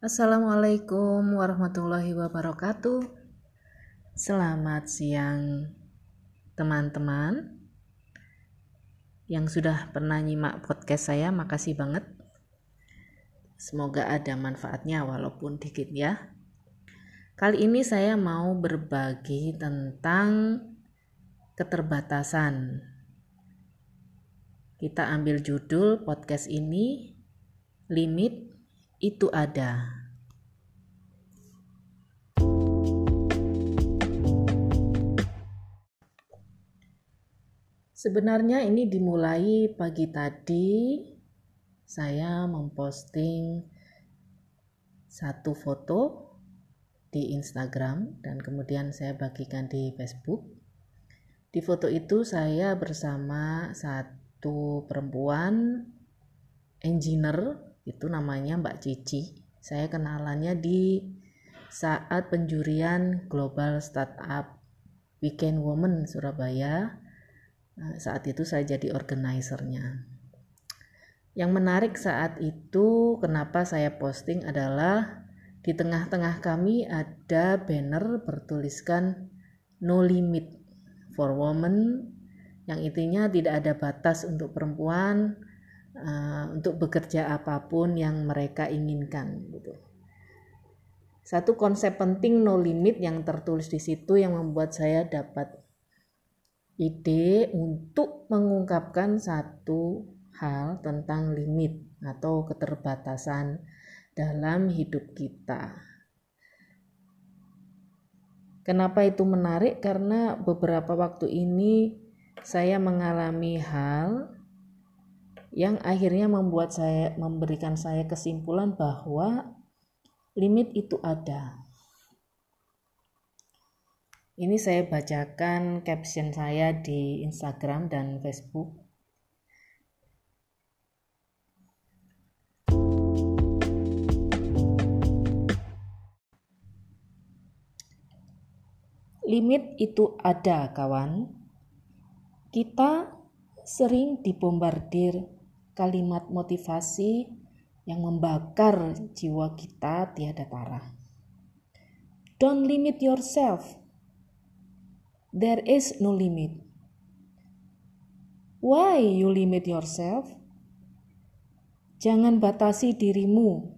Assalamualaikum warahmatullahi wabarakatuh. Selamat siang, teman-teman yang sudah pernah nyimak podcast saya. Makasih banget. Semoga ada manfaatnya, walaupun dikit ya. Kali ini saya mau berbagi tentang keterbatasan. Kita ambil judul podcast ini, "Limit itu ada. Sebenarnya ini dimulai pagi tadi saya memposting satu foto di Instagram dan kemudian saya bagikan di Facebook. Di foto itu saya bersama satu perempuan engineer itu namanya Mbak Cici. Saya kenalannya di saat penjurian Global Startup Weekend Women Surabaya. Nah, saat itu saya jadi organisernya yang menarik saat itu kenapa saya posting adalah di tengah-tengah kami ada banner bertuliskan no limit for women yang intinya tidak ada batas untuk perempuan uh, untuk bekerja apa pun yang mereka inginkan gitu. Satu konsep penting no limit yang tertulis di situ yang membuat saya dapat ide untuk mengungkapkan satu hal tentang limit atau keterbatasan dalam hidup kita. Kenapa itu menarik? Karena beberapa waktu ini saya mengalami hal yang akhirnya membuat saya memberikan saya kesimpulan bahwa limit itu ada. Ini saya bacakan caption saya di Instagram dan Facebook. Limit itu ada, kawan. Kita sering dibombardir kalimat motivasi yang membakar jiwa kita tiada tara. Don't limit yourself. There is no limit. Why you limit yourself? Jangan batasi dirimu.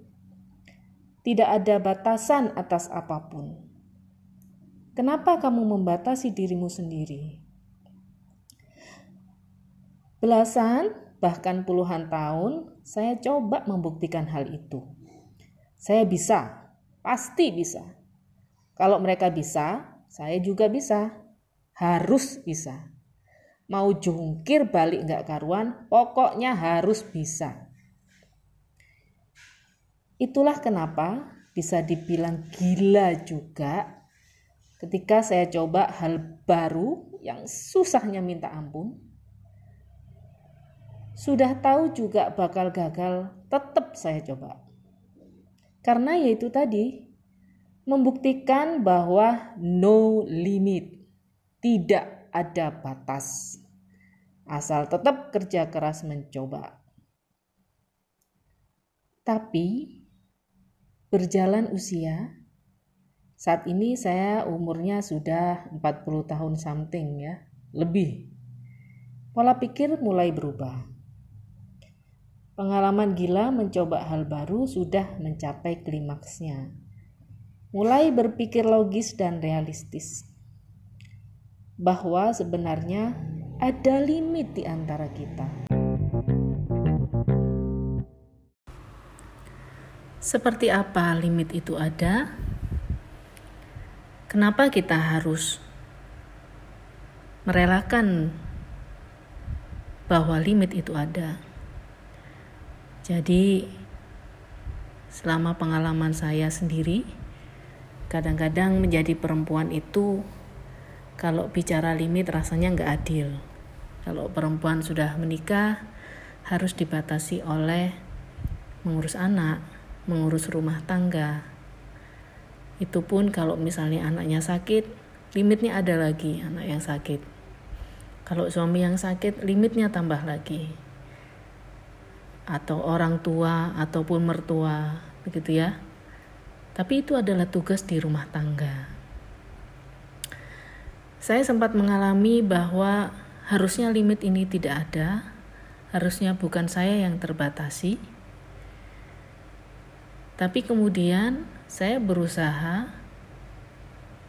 Tidak ada batasan atas apa pun. Kenapa kamu membatasi dirimu sendiri? Belasan bahkan puluhan tahun, saya coba membuktikan hal itu. Saya bisa, pasti bisa. Kalau mereka bisa, saya juga bisa. Harus bisa. Mau jungkir balik nggak karuan, pokoknya harus bisa. Itulah kenapa bisa dibilang gila juga ketika saya coba hal baru yang susahnya minta ampun sudah tahu juga bakal gagal, tetap saya coba. Karena yaitu tadi, membuktikan bahwa no limit, tidak ada batas. Asal tetap kerja keras mencoba. Tapi, berjalan usia, saat ini saya umurnya sudah 40 tahun something ya, lebih. Pola pikir mulai berubah Pengalaman gila mencoba hal baru sudah mencapai klimaksnya. Mulai berpikir logis dan realistis bahwa sebenarnya ada limit di antara kita. Seperti apa limit itu ada? Kenapa kita harus merelakan bahwa limit itu ada? Jadi, selama pengalaman saya sendiri, kadang-kadang menjadi perempuan itu kalau bicara limit rasanya nggak adil. Kalau perempuan sudah menikah harus dibatasi oleh mengurus anak, mengurus rumah tangga. Itu pun kalau misalnya anaknya sakit, limitnya ada lagi anak yang sakit. Kalau suami yang sakit, limitnya tambah lagi atau orang tua ataupun mertua begitu ya tapi itu adalah tugas di rumah tangga. Saya sempat mengalami bahwa harusnya limit ini tidak ada, harusnya bukan saya yang terbatasi. Tapi kemudian saya berusaha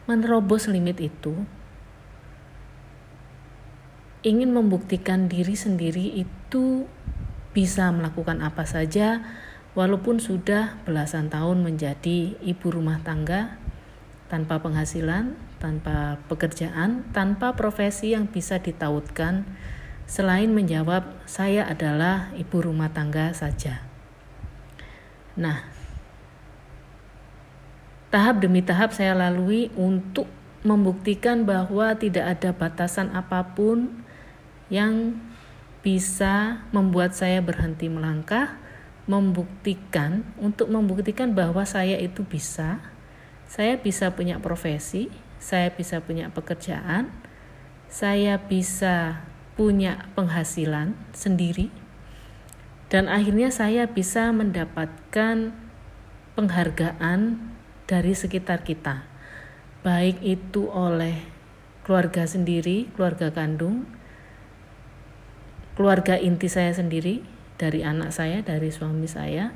menerobos limit itu, ingin membuktikan diri sendiri itu bisa melakukan apa saja Walaupun sudah belasan tahun menjadi ibu rumah tangga tanpa penghasilan, tanpa pekerjaan, tanpa profesi yang bisa ditautkan, selain menjawab saya adalah ibu rumah tangga saja. Nah, tahap demi tahap saya lalui untuk membuktikan bahwa tidak ada batasan apa pun yang bisa membuat saya berhenti melangkah membuktikan untuk membuktikan bahwa saya itu bisa. Saya bisa punya profesi saya bisa punya pekerjaan saya bisa punya penghasilan sendiri dan akhirnya saya bisa mendapatkan penghargaan dari sekitar kita. Baik itu oleh keluarga sendiri, keluarga kandung, keluarga inti saya sendiri, dari anak saya, dari suami saya,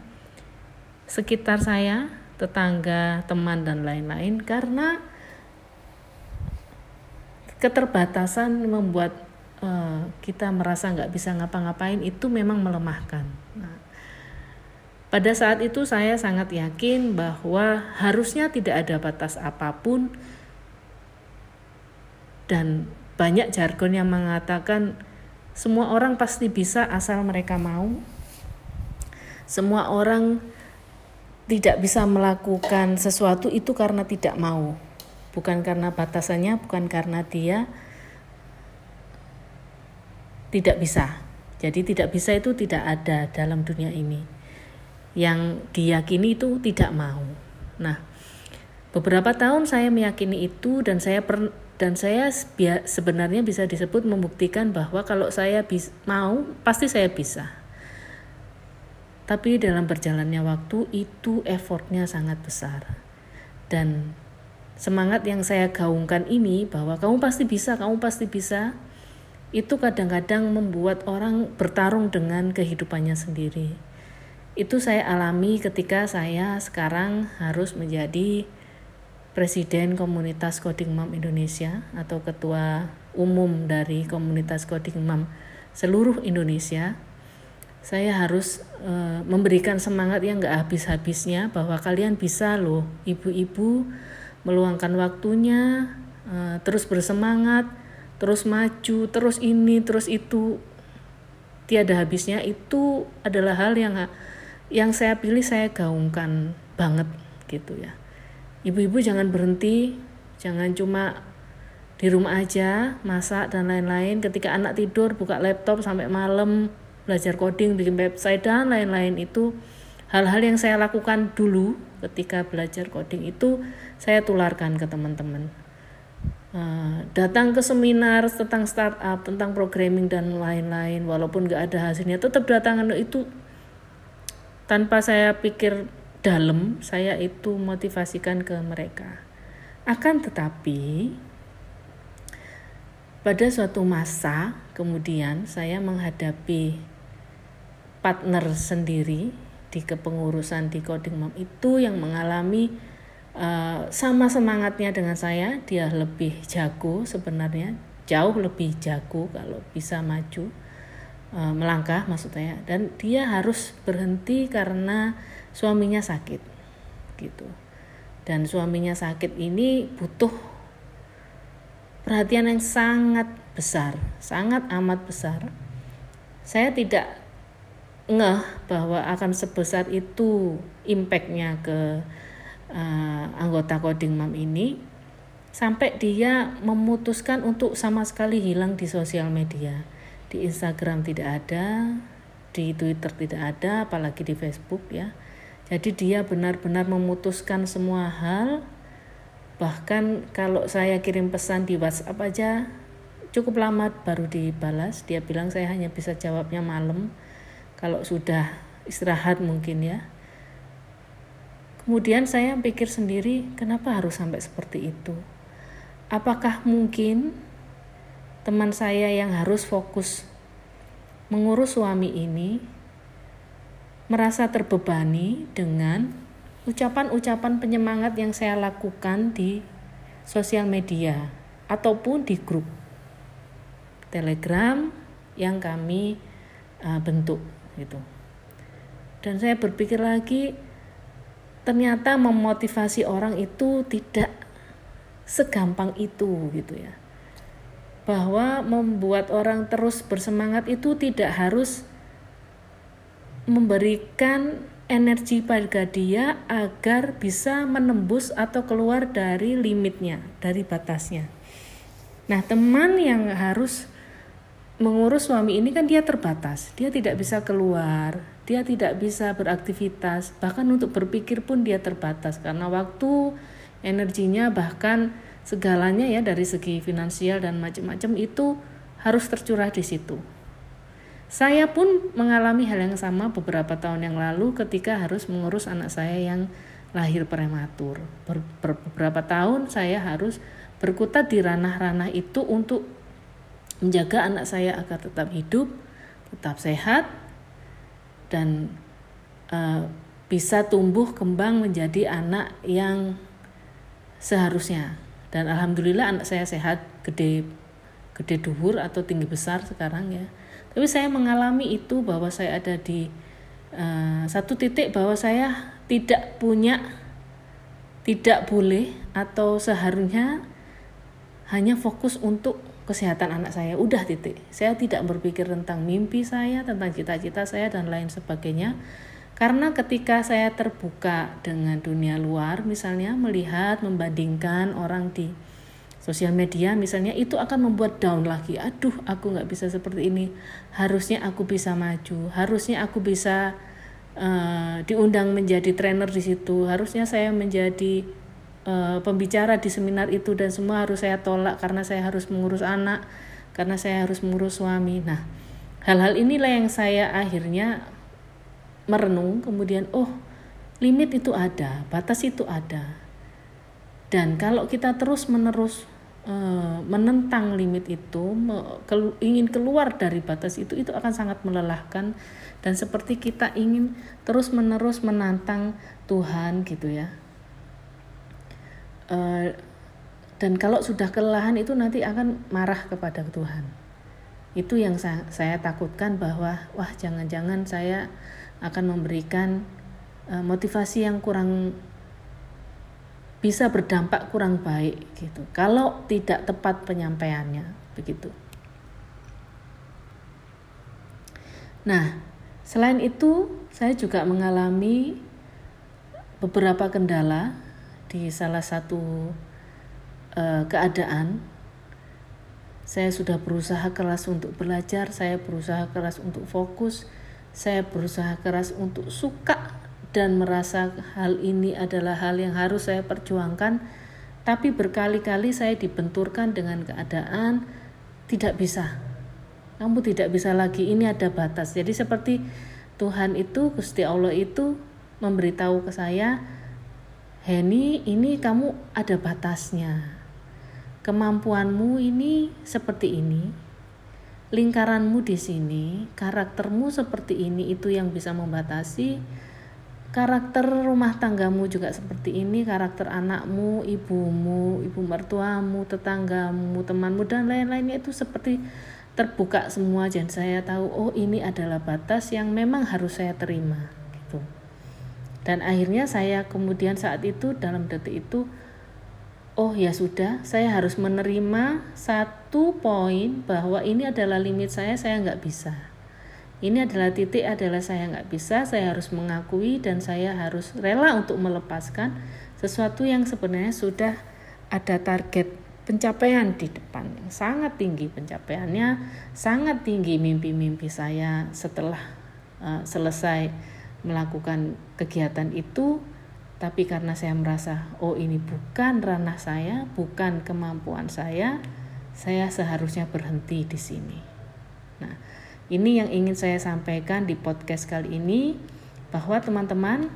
sekitar saya, tetangga, teman dan lain-lain karena keterbatasan membuat uh, kita merasa nggak bisa ngapa-ngapain itu memang melemahkan. Nah, pada saat itu saya sangat yakin bahwa harusnya tidak ada batas apa pun dan banyak jargon yang mengatakan semua orang pasti bisa asal mereka mau. Semua orang tidak bisa melakukan sesuatu itu karena tidak mau. Bukan karena batasannya, bukan karena dia tidak bisa. Jadi tidak bisa itu tidak ada dalam dunia ini. Yang diyakini itu tidak mau. Nah, beberapa tahun saya meyakini itu dan saya per, dan saya sebenarnya bisa disebut membuktikan bahwa kalau saya mau pasti saya bisa. Tapi dalam berjalannya waktu itu effortnya sangat besar. Dan semangat yang saya gaungkan ini bahwa kamu pasti bisa kamu pasti bisa itu kadang-kadang membuat orang bertarung dengan kehidupannya sendiri. Itu saya alami ketika saya sekarang harus menjadi Presiden Komunitas Coding Mom Indonesia atau Ketua Umum dari Komunitas Coding Mom seluruh Indonesia, saya harus e, memberikan semangat yang gak habis-habisnya bahwa kalian bisa loh, ibu-ibu meluangkan waktunya, e, terus bersemangat, terus maju, terus ini, terus itu, tiada habisnya itu adalah hal yang yang saya pilih saya gaungkan banget gitu ya ibu-ibu jangan berhenti jangan cuma di rumah aja masak dan lain-lain. Ketika anak tidur buka laptop sampai malam belajar coding bikin website dan lain-lain itu hal-hal yang saya lakukan dulu ketika belajar coding itu saya tularkan ke teman-teman. Uh, datang ke seminar tentang startup tentang programming dan lain-lain walaupun nggak ada hasilnya tetap datang itu. Tanpa saya pikir dalam saya itu motivasikan ke mereka. Akan tetapi pada suatu masa kemudian saya menghadapi partner sendiri di kepengurusan di Coding Mom itu yang mengalami uh, sama semangatnya dengan saya, dia lebih jago sebenarnya, jauh lebih jago kalau bisa maju uh, melangkah maksud saya dan dia harus berhenti karena suaminya sakit gitu. Dan suaminya sakit ini butuh perhatian yang sangat besar sangat amat besar. Saya tidak ngeh bahwa akan sebesar itu impactnya ke uh, anggota coding mom ini sampai dia memutuskan untuk sama sekali hilang di sosial media. Di Instagram tidak ada di Twitter tidak ada apalagi di Facebook ya jadi dia benar-benar memutuskan semua hal. Bahkan kalau saya kirim pesan di WhatsApp aja cukup lama baru dibalas. Dia bilang saya hanya bisa jawabnya malam. Kalau sudah istirahat mungkin ya. kemudian saya pikir sendiri kenapa harus sampai seperti itu apakah mungkin teman saya yang harus fokus mengurus suami ini merasa terbebani dengan ucapan-ucapan penyemangat yang saya lakukan di sosial media ataupun di grup Telegram yang kami uh, bentuk gitu. Dan saya berpikir lagi ternyata memotivasi orang itu tidak segampang itu gitu ya. Bahwa membuat orang terus bersemangat itu tidak harus memberikan energi pada dia agar bisa menembus atau keluar dari limitnya, dari batasnya. Nah, teman yang harus mengurus suami ini kan dia terbatas, dia tidak bisa keluar, dia tidak bisa beraktivitas, bahkan untuk berpikir pun dia terbatas karena waktu, energinya bahkan segalanya ya dari segi finansial dan macam-macam itu harus tercurah di situ. Saya pun mengalami hal yang sama beberapa tahun yang lalu ketika harus mengurus anak saya yang lahir prematur. Ber, beberapa tahun saya harus berkutat di ranah-ranah itu untuk menjaga anak saya agar tetap hidup, tetap sehat, dan uh, bisa tumbuh kembang menjadi anak yang seharusnya. Dan alhamdulillah anak saya sehat, gede, gede duhur atau tinggi besar sekarang ya. Tapi saya mengalami itu bahwa saya ada di uh, satu titik bahwa saya tidak punya, tidak boleh atau seharusnya hanya fokus untuk kesehatan anak saya. Udah titik. Saya tidak berpikir tentang mimpi saya tentang cita-cita saya dan lain sebagainya. Karena ketika saya terbuka dengan dunia luar misalnya melihat membandingkan orang di sosial media misalnya itu akan membuat down lagi aduh aku nggak bisa seperti ini harusnya aku bisa maju harusnya aku bisa uh, diundang menjadi trainer di situ harusnya saya menjadi uh, pembicara di seminar itu dan semua harus saya tolak karena saya harus mengurus anak, karena saya harus mengurus suami. Nah, hal-hal inilah yang saya akhirnya merenung, kemudian oh, limit itu ada, batas itu ada. Dan kalau kita terus-menerus uh, menentang limit itu, ingin keluar dari batas itu, itu akan sangat melelahkan. Dan seperti kita ingin terus-menerus menantang Tuhan gitu ya. Uh, dan kalau sudah kelelahan itu nanti akan marah kepada Tuhan. Itu yang saya, takutkan bahwa wah jangan-jangan saya akan memberikan uh, motivasi yang kurang bisa berdampak kurang baik gitu. Kalau tidak tepat penyampaiannya begitu. Nah selain itu saya juga mengalami beberapa kendala di salah satu uh, keadaan. Saya sudah berusaha keras untuk belajar, saya berusaha keras untuk fokus, saya berusaha keras untuk suka dan merasa hal ini adalah hal yang harus saya perjuangkan, tapi berkali-kali saya dibenturkan dengan keadaan tidak bisa. Kamu tidak bisa lagi, ini ada batas. Jadi seperti Tuhan itu, Gusti Allah itu memberitahu ke saya, Heni, ini kamu ada batasnya. Kemampuanmu ini seperti ini. Lingkaranmu di sini, karaktermu seperti ini itu yang bisa membatasi. Karakter rumah tanggamu juga seperti ini, karakter anakmu, ibumu, ibu mertuamu, tetanggamu, temanmu dan lain-lainnya itu seperti terbuka semua dan saya tahu oh ini adalah batas yang memang harus saya terima gitu. Dan akhirnya saya kemudian saat itu dalam detik itu oh ya sudah saya harus menerima satu poin bahwa ini adalah limit saya saya nggak bisa ini adalah titik adalah saya nggak bisa saya harus mengakui dan saya harus rela untuk melepaskan sesuatu yang sebenarnya sudah ada target pencapaian di depan yang sangat tinggi pencapaiannya sangat tinggi mimpi-mimpi saya setelah uh, selesai melakukan kegiatan itu tapi karena saya merasa oh ini bukan ranah saya, bukan kemampuan saya, saya seharusnya berhenti di sini. Nah, ini yang ingin saya sampaikan di podcast kali ini bahwa teman-teman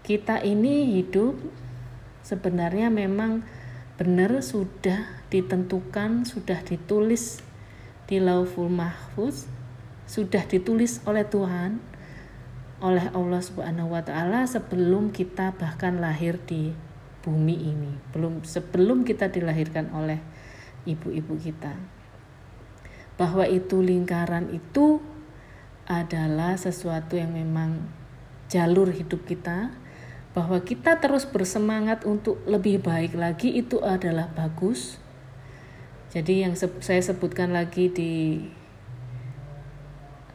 kita ini hidup sebenarnya memang benar sudah ditentukan, sudah ditulis di Lauful Mahfuz, sudah ditulis oleh Tuhan, oleh Allah Subhanahu wa taala sebelum kita bahkan lahir di bumi ini, belum sebelum kita dilahirkan oleh ibu-ibu kita. Bahwa itu lingkaran itu adalah sesuatu yang memang jalur hidup kita bahwa kita terus bersemangat untuk lebih baik lagi itu adalah bagus. Jadi yang saya sebutkan lagi di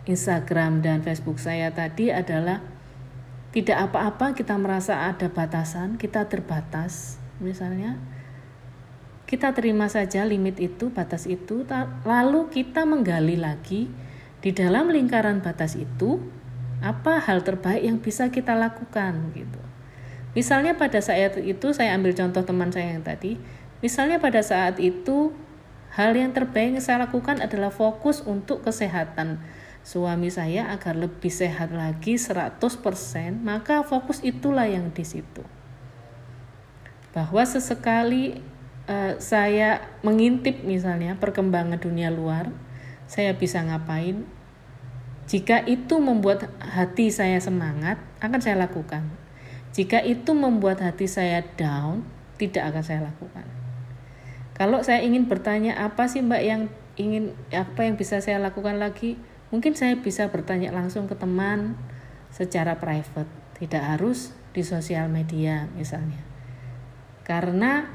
Instagram dan Facebook saya tadi adalah tidak apa-apa kita merasa ada batasan, kita terbatas. Misalnya kita terima saja limit itu, batas itu, lalu kita menggali lagi di dalam lingkaran batas itu apa hal terbaik yang bisa kita lakukan gitu. Misalnya pada saat itu saya ambil contoh teman saya yang tadi, misalnya pada saat itu hal yang terbaik yang saya lakukan adalah fokus untuk kesehatan suami saya agar lebih sehat lagi 100%, maka fokus itulah yang di situ. Bahwa sesekali uh, saya mengintip misalnya perkembangan dunia luar, saya bisa ngapain? Jika itu membuat hati saya semangat, akan saya lakukan jika itu membuat hati saya down, tidak akan saya lakukan. Kalau saya ingin bertanya apa sih Mbak yang ingin apa yang bisa saya lakukan lagi, mungkin saya bisa bertanya langsung ke teman secara private, tidak harus di sosial media misalnya. Karena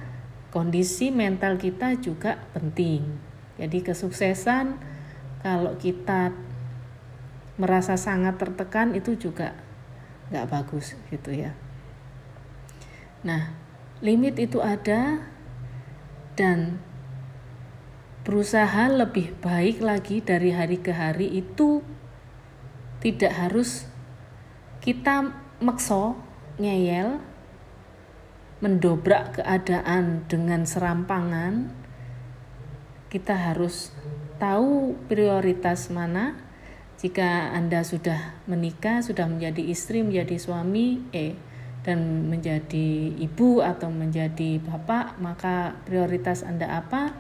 kondisi mental kita juga penting. Jadi kesuksesan kalau kita merasa sangat tertekan itu juga nggak bagus gitu ya. Nah, limit itu ada dan berusaha lebih baik lagi dari hari ke hari itu tidak harus kita makso ngeyel mendobrak keadaan dengan serampangan kita harus tahu prioritas mana jika Anda sudah menikah, sudah menjadi istri, menjadi suami, eh dan menjadi ibu atau menjadi bapak, maka prioritas Anda apa?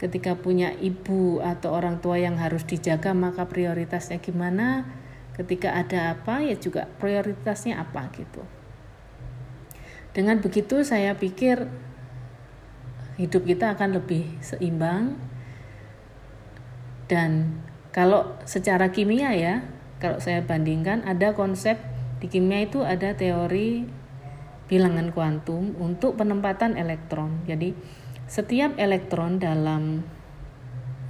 Ketika punya ibu atau orang tua yang harus dijaga, maka prioritasnya gimana? Ketika ada apa, ya juga prioritasnya apa gitu. Dengan begitu saya pikir hidup kita akan lebih seimbang dan kalau secara kimia ya, kalau saya bandingkan ada konsep di kimia itu ada teori bilangan kuantum untuk penempatan elektron. Jadi setiap elektron dalam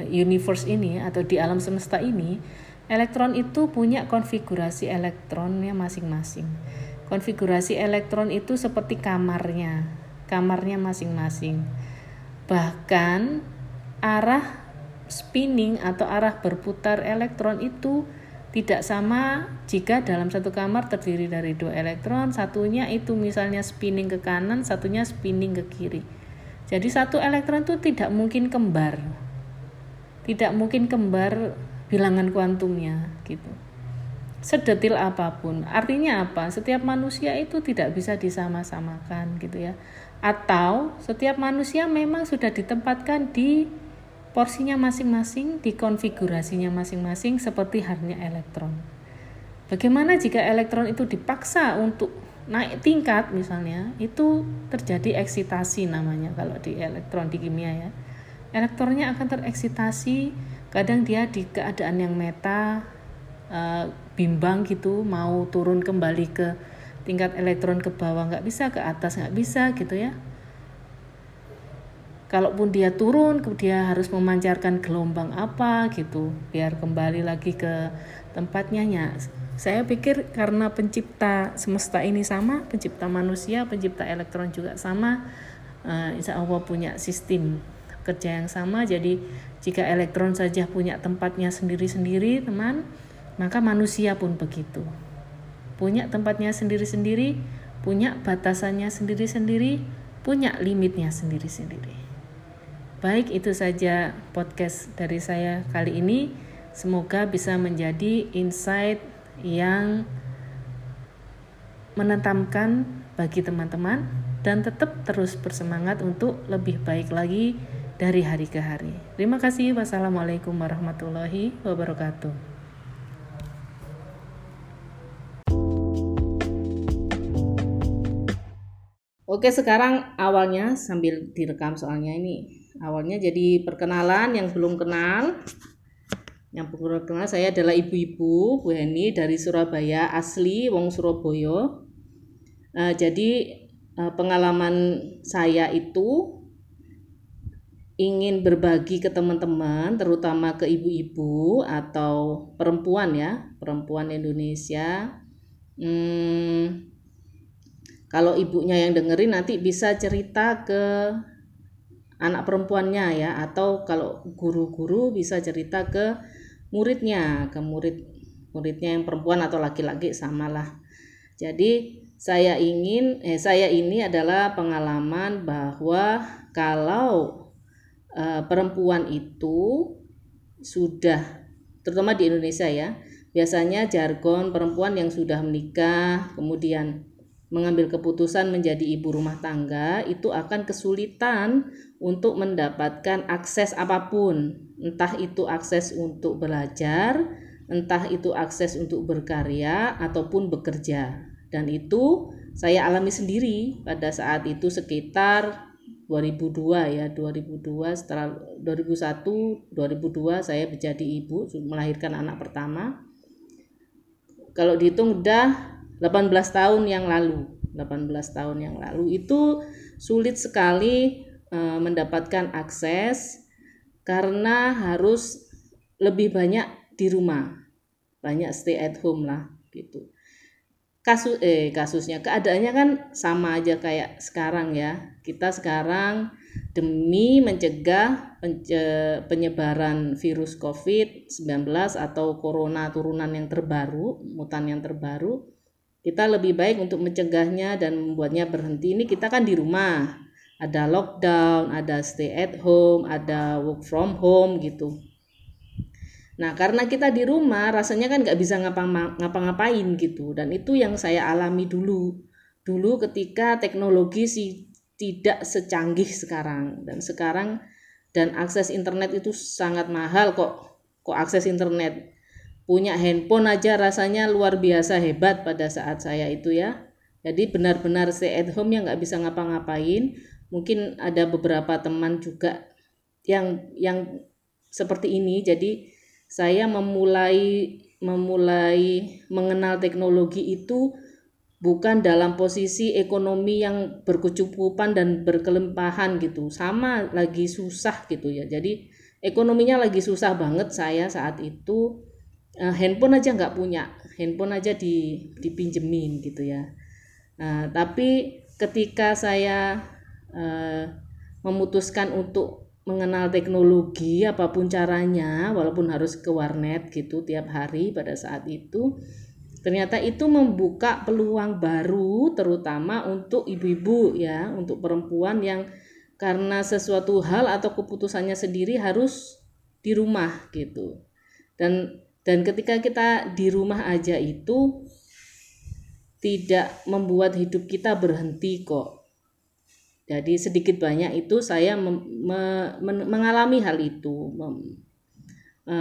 universe ini atau di alam semesta ini, elektron itu punya konfigurasi elektronnya masing-masing. Konfigurasi elektron itu seperti kamarnya, kamarnya masing-masing. Bahkan arah spinning atau arah berputar elektron itu tidak sama jika dalam satu kamar terdiri dari dua elektron, satunya itu misalnya spinning ke kanan, satunya spinning ke kiri. Jadi satu elektron itu tidak mungkin kembar. Tidak mungkin kembar bilangan kuantumnya gitu. Sedetil apa pun. Artinya apa? Setiap manusia itu tidak bisa disama-samakan gitu ya. Atau setiap manusia memang sudah ditempatkan di porsinya masing-masing, dikonfigurasinya masing-masing seperti halnya elektron. Bagaimana jika elektron itu dipaksa untuk naik tingkat misalnya, itu terjadi eksitasi namanya kalau di elektron di kimia ya. Elektronnya akan tereksitasi, kadang dia di keadaan yang meta, uh, bimbang gitu, mau turun kembali ke tingkat elektron ke bawah nggak bisa, ke atas nggak bisa gitu ya. Kalaupun dia turun dia harus memancarkan gelombang apa gitu biar kembali lagi ke tempatnya. Ya saya pikir karena pencipta semesta ini sama pencipta manusia pencipta elektron juga sama uh, insya Allah punya sistem kerja yang sama. Jadi jika elektron saja punya tempatnya sendiri-sendiri teman maka manusia pun begitu punya tempatnya sendiri-sendiri punya batasannya sendiri-sendiri punya limitnya sendiri-sendiri Baik, itu saja podcast dari saya kali ini. Semoga bisa menjadi insight yang menentamkan bagi teman-teman dan tetap terus bersemangat untuk lebih baik lagi dari hari ke hari. Terima kasih. Wassalamualaikum warahmatullahi wabarakatuh. Oke, sekarang awalnya sambil direkam soalnya ini. Awalnya jadi perkenalan yang belum kenal. Yang belum kenal saya adalah ibu-ibu Bu Heni dari Surabaya, asli wong Surabaya. Uh, jadi uh, pengalaman saya itu ingin berbagi ke teman-teman, terutama ke ibu-ibu atau perempuan ya, perempuan Indonesia. Hmm, kalau ibunya yang dengerin nanti bisa cerita ke anak perempuannya ya, atau kalau guru-guru bisa cerita ke muridnya, ke murid muridnya yang perempuan atau laki-laki samalah. Jadi saya ingin, eh, saya ini adalah pengalaman bahwa kalau uh, perempuan itu sudah terutama di Indonesia ya biasanya jargon perempuan yang sudah menikah kemudian mengambil keputusan menjadi ibu rumah tangga itu akan kesulitan untuk mendapatkan akses apa pun. Entah itu akses untuk belajar entah itu akses untuk berkarya ataupun bekerja. Dan itu saya alami sendiri pada saat itu sekitar 2002 ya 2002 setelah 2001 2002 saya menjadi ibu melahirkan anak pertama. Kalau dihitung udah 18 tahun yang lalu. 18 tahun yang lalu itu sulit sekali e, mendapatkan akses karena harus lebih banyak di rumah banyak stay at home lah gitu. Kasus eh kasusnya keadaannya kan sama aja kayak sekarang ya. Kita sekarang demi mencegah penyebaran virus COVID-19 atau corona turunan yang terbaru mutan yang terbaru kita lebih baik untuk mencegahnya dan membuatnya berhenti ini kita kan di rumah ada lockdown ada stay at home ada work from home gitu Nah, karena kita di rumah, rasanya kan nggak bisa ngapa-ngapain gitu. Dan itu yang saya alami dulu. Dulu ketika teknologi sih tidak secanggih sekarang. Dan sekarang, dan akses internet itu sangat mahal kok. Kok akses internet. Punya handphone aja rasanya luar biasa hebat pada saat saya itu ya. Jadi benar-benar stay at home yang nggak bisa ngapa-ngapain. Mungkin ada beberapa teman juga yang yang seperti ini. Jadi saya memulai memulai mengenal teknologi itu bukan dalam posisi ekonomi yang berkecukupan dan berkelimpahan gitu sama lagi susah gitu ya jadi ekonominya lagi susah banget saya saat itu uh, handphone aja nggak punya. Handphone aja di dipinjemin gitu ya. Nah, tapi ketika saya uh, memutuskan untuk mengenal teknologi apa pun caranya walaupun harus ke warnet gitu tiap hari pada saat itu ternyata itu membuka peluang baru terutama untuk ibu-ibu ya untuk perempuan yang karena sesuatu hal atau keputusannya sendiri harus di rumah gitu. Dan dan ketika kita di rumah aja itu tidak membuat hidup kita berhenti kok jadi sedikit banyak itu saya me, me, mengalami hal itu mem, e,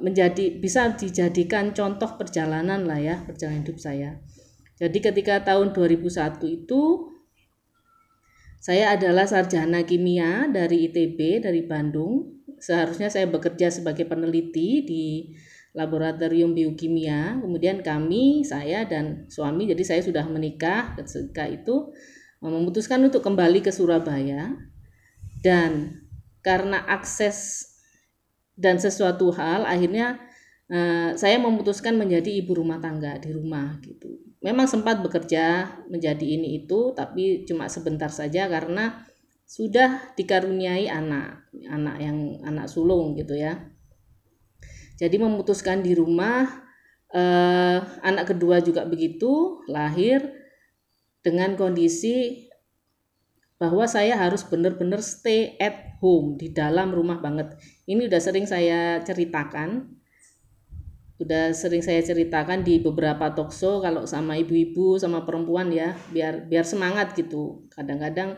menjadi bisa dijadikan contoh perjalanan lah ya perjalanan hidup saya. Jadi ketika tahun 2001 itu saya adalah sarjana kimia dari ITB dari Bandung. Seharusnya saya bekerja sebagai peneliti di laboratorium biokimia. Kemudian kami, saya dan suami, jadi saya sudah menikah ketika itu memutuskan untuk kembali ke Surabaya dan karena akses dan sesuatu hal akhirnya eh, saya memutuskan menjadi ibu rumah tangga di rumah gitu. Memang sempat bekerja menjadi ini itu tapi cuma sebentar saja karena sudah dikaruniai anak, anak yang anak sulung gitu ya. Jadi memutuskan di rumah eh, anak kedua juga begitu lahir dengan kondisi bahwa saya harus benar-benar stay at home di dalam rumah banget. Ini udah sering saya ceritakan. udah sering saya ceritakan di beberapa talkshow kalau sama ibu-ibu sama perempuan ya biar biar semangat gitu kadang-kadang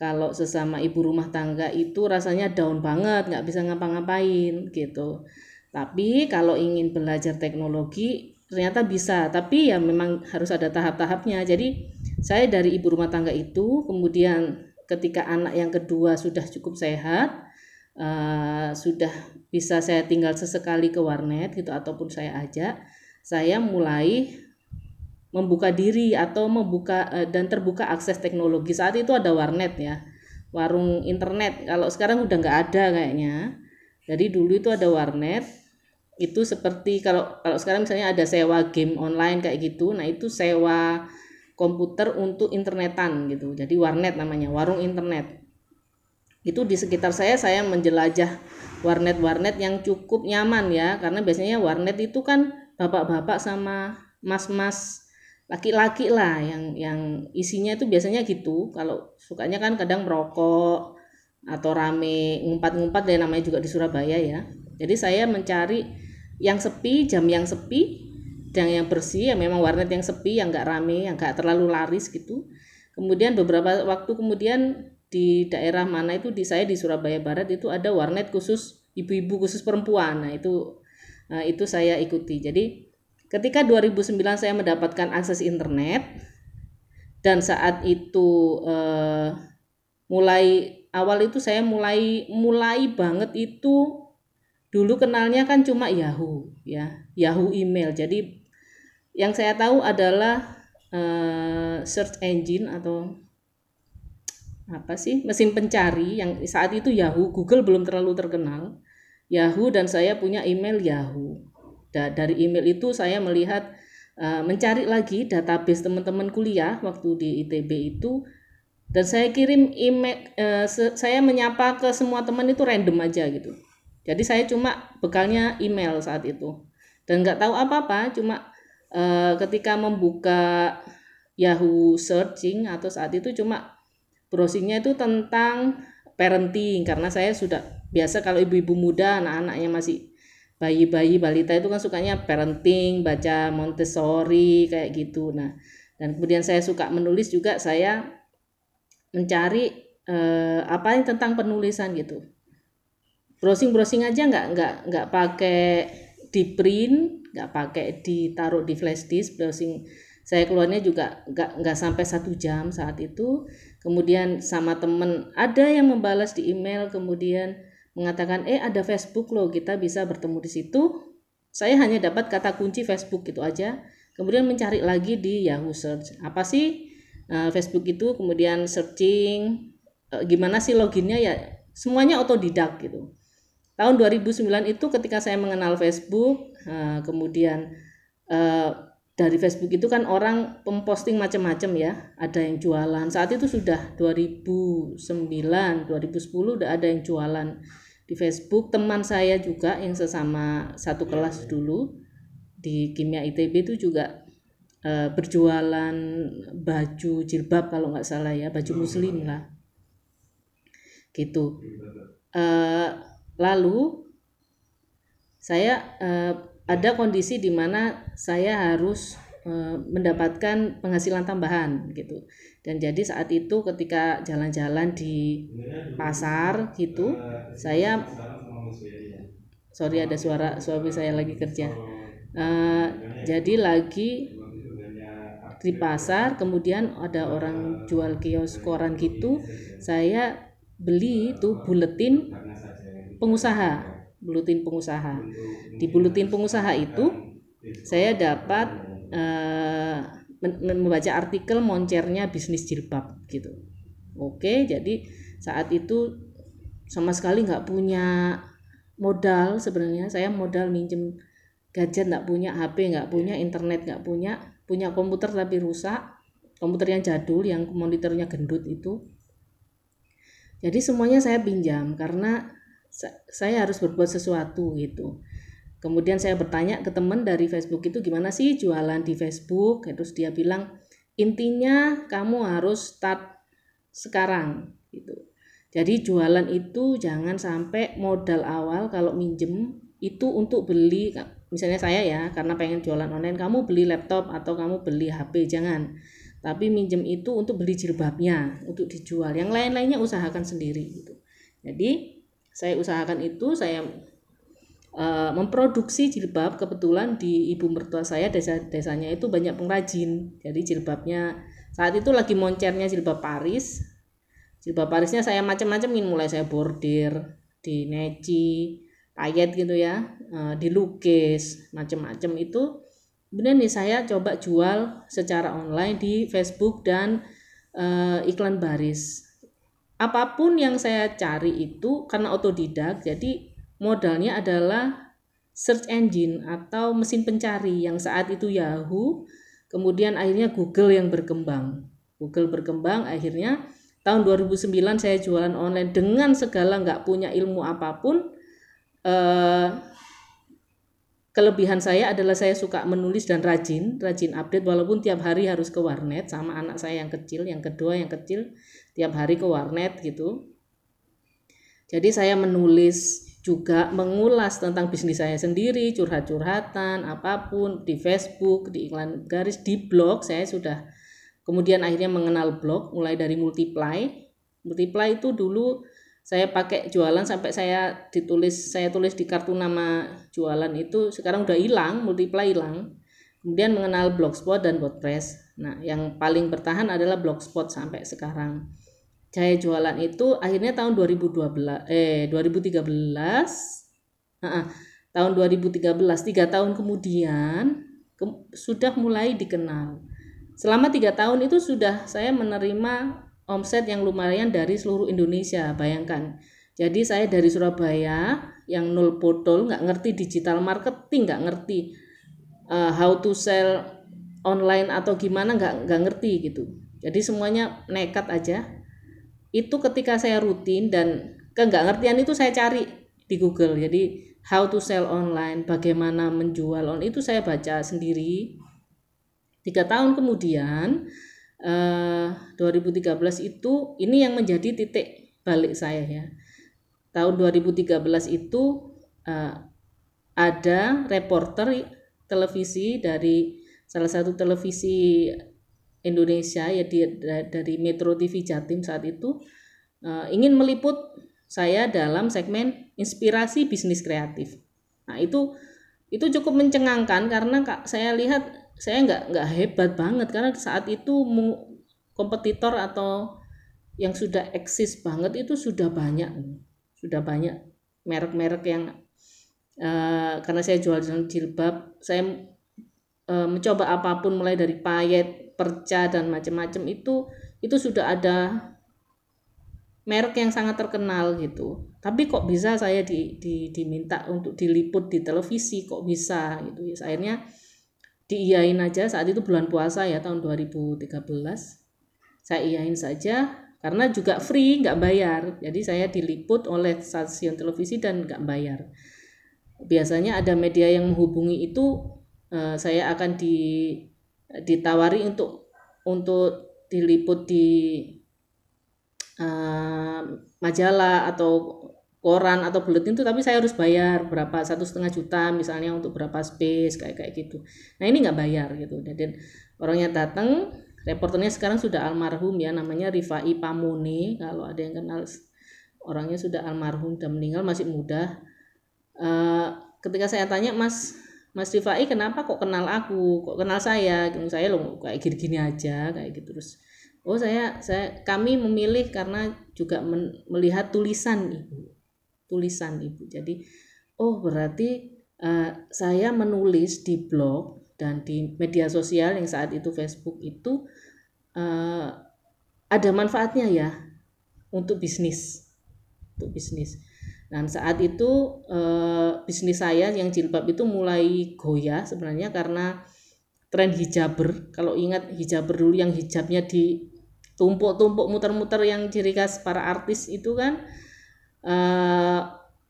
kalau sesama ibu rumah tangga itu rasanya down banget nggak bisa ngapa-ngapain gitu tapi kalau ingin belajar teknologi ternyata bisa. Tapi ya memang harus ada tahap-tahapnya. Jadi saya dari ibu rumah tangga itu kemudian ketika anak yang kedua sudah cukup sehat uh, sudah bisa saya tinggal sesekali ke warnet gitu ataupun saya ajak saya mulai membuka diri atau membuka uh, dan terbuka akses teknologi. Saat itu ada warnet ya warung internet. Kalau sekarang udah nggak ada kayaknya. Jadi dulu itu ada warnet itu seperti kalau kalau sekarang misalnya ada sewa game online kayak gitu nah itu sewa komputer untuk internetan gitu. Jadi warnet namanya warung internet. Itu di sekitar saya saya menjelajah warnet-warnet yang cukup nyaman ya. Karena biasanya warnet itu kan bapak-bapak sama mas-mas laki-laki lah yang yang isinya itu biasanya gitu. Kalau sukanya kan kadang merokok atau rame ngumpat-ngumpat dan namanya juga di Surabaya ya. Jadi saya mencari yang sepi jam yang sepi dan yang bersih ya memang warnet yang sepi yang nggak rame yang nggak terlalu laris gitu kemudian beberapa waktu kemudian di daerah mana itu di saya di Surabaya Barat itu ada warnet khusus ibu-ibu khusus perempuan. Nah, itu nah, itu saya ikuti. Jadi ketika 2009 saya mendapatkan akses internet dan saat itu eh, mulai awal itu saya mulai mulai banget itu dulu kenalnya kan cuma Yahoo ya, Yahoo email. Jadi yang saya tahu adalah eh, search engine atau apa sih mesin pencari yang saat itu Yahoo Google belum terlalu terkenal. Yahoo dan saya punya email Yahoo. Da dari email itu saya melihat uh, mencari lagi database teman-teman kuliah waktu di ITB itu dan saya kirim email uh, saya menyapa ke semua teman itu random aja gitu jadi saya cuma bekalnya email saat itu. Dan nggak tahu apa-apa cuma uh, ketika membuka Yahoo searching atau saat itu cuma browsingnya itu tentang parenting. Karena saya sudah biasa kalau ibu-ibu muda anak-anaknya masih bayi-bayi balita itu kan sukanya parenting baca Montessori kayak gitu. Nah dan kemudian saya suka menulis juga saya mencari eh, apa yang tentang penulisan gitu browsing browsing aja nggak nggak nggak pakai di print nggak pakai ditaruh di flash disk. Browsing saya keluarnya juga nggak nggak sampai satu jam saat itu. Kemudian sama temen ada yang membalas di email kemudian mengatakan eh ada Facebook loh kita bisa bertemu di situ. Saya hanya dapat kata kunci Facebook gitu aja. Kemudian mencari lagi di Yahoo Search. Apa sih uh, Facebook itu? Kemudian searching uh, gimana sih loginnya? Ya semuanya otodidak gitu tahun 2009 itu ketika saya mengenal Facebook uh, kemudian uh, dari Facebook itu kan orang memposting macam-macam ya. Ada yang jualan. Saat itu sudah 2009 2010 udah ada yang jualan di Facebook. Teman saya juga yang sesama satu kelas dulu di kimia ITB itu juga uh, berjualan baju jilbab kalau nggak salah ya baju muslim lah. Gitu lalu saya uh, ada kondisi di mana saya harus e, mendapatkan penghasilan tambahan gitu. Dan jadi saat itu ketika jalan-jalan di pasar gitu saya sorry ada suara suami saya lagi kerja. E, jadi lagi di pasar kemudian ada orang jual kios koran gitu saya beli itu buletin pengusaha buletin pengusaha. Di buletin pengusaha itu saya dapat uh, membaca artikel moncernya bisnis jilbab gitu. Oke, jadi saat itu sama sekali nggak punya modal sebenarnya saya modal minjem gadget nggak punya HP nggak punya internet nggak punya punya komputer tapi rusak komputer yang jadul yang monitornya gendut itu jadi semuanya saya pinjam karena saya harus berbuat sesuatu gitu. Kemudian saya bertanya ke teman dari Facebook itu gimana sih jualan di Facebook? Terus dia bilang intinya kamu harus start sekarang gitu. Jadi jualan itu jangan sampai modal awal kalau minjem itu untuk beli misalnya saya ya karena pengen jualan online kamu beli laptop atau kamu beli HP jangan. Tapi minjem itu untuk beli jilbabnya untuk dijual. Yang lain-lainnya usahakan sendiri gitu. Jadi saya usahakan itu saya uh, memproduksi jilbab. Kebetulan di ibu mertua saya desa desanya itu banyak pengrajin. Jadi jilbabnya saat itu lagi moncernya jilbab Paris. Jilbab Parisnya saya macam-macamin mulai saya bordir di neci payet gitu ya uh, dilukis macam-macam itu. Kemudian nih saya coba jual secara online di Facebook dan uh, iklan baris apa pun yang saya cari itu karena otodidak jadi modalnya adalah search engine atau mesin pencari yang saat itu Yahoo, kemudian akhirnya Google yang berkembang. Google berkembang akhirnya tahun 2009 saya jualan online dengan segala nggak punya ilmu apa pun. Eh, kelebihan saya adalah saya suka menulis dan rajin, rajin update walaupun tiap hari harus ke warnet sama anak saya yang kecil, yang kedua yang kecil tiap hari ke warnet gitu. Jadi saya menulis juga mengulas tentang bisnis saya sendiri, curhat-curhatan, apa pun di Facebook, di iklan garis, di blog saya sudah kemudian akhirnya mengenal blog mulai dari multiply. Multiply itu dulu saya pakai jualan sampai saya ditulis saya tulis di kartu nama jualan itu sekarang udah hilang, multiply hilang. Kemudian mengenal blogspot dan WordPress. Nah, yang paling bertahan adalah blogspot sampai sekarang. Jaya jualan itu akhirnya tahun 2012 eh 2013 nah, tahun 2013 tiga tahun kemudian ke, sudah mulai dikenal. Selama tiga tahun itu sudah saya menerima omset yang lumayan dari seluruh Indonesia bayangkan. Jadi saya dari Surabaya yang nol botol nggak ngerti digital marketing nggak ngerti uh, how to sell online atau gimana nggak nggak ngerti gitu. Jadi semuanya nekat aja itu ketika saya rutin dan ke nggak ngertian itu saya cari di Google. Jadi how to sell online bagaimana menjual online itu saya baca sendiri. Tiga tahun kemudian eh, 2013 itu ini yang menjadi titik balik saya ya. Tahun 2013 itu eh, ada reporter televisi dari salah satu televisi Indonesia ya di, dari Metro TV Jatim saat itu uh, ingin meliput saya dalam segmen inspirasi bisnis kreatif. Nah itu itu cukup mencengangkan karena kak saya lihat saya nggak nggak hebat banget karena saat itu kompetitor atau yang sudah eksis banget itu sudah banyak sudah banyak merek-merek yang uh, karena saya jual jilbab saya uh, mencoba apa pun mulai dari payet perca dan macam-macam itu itu sudah ada merek yang sangat terkenal gitu. Tapi kok bisa saya di, di, diminta untuk diliput di televisi kok bisa gitu. Ya, akhirnya diiyain aja saat itu bulan puasa ya tahun 2013. Saya iyain saja karena juga free nggak bayar. Jadi saya diliput oleh stasiun televisi dan nggak bayar. Biasanya ada media yang menghubungi itu eh, saya akan di ditawari untuk untuk diliput di uh, majalah atau koran atau buletin itu tapi saya harus bayar berapa satu setengah juta misalnya untuk berapa space kayak kayak gitu. Nah ini nggak bayar gitu. Dan orangnya datang reporternya sekarang sudah almarhum ya namanya Rifai Pamuni kalau ada yang kenal orangnya sudah almarhum dan meninggal masih muda. Uh, ketika saya tanya mas Mas Rifai kenapa kok kenal aku? Kok kenal saya? Gitu. Saya loh kayak gini-gini aja kayak gitu. Terus oh saya saya kami memilih karena juga men, melihat tulisan ibu tulisan ibu. Jadi oh berarti uh, saya menulis di blog dan di media sosial yang saat itu Facebook itu uh, ada manfaatnya ya untuk bisnis untuk bisnis dan saat itu eh, bisnis saya yang jilbab itu mulai goyah sebenarnya karena tren hijaber. Kalau ingat hijaber dulu yang hijabnya di tumpuk-tumpuk muter-muter yang ciri khas para artis itu kan eh,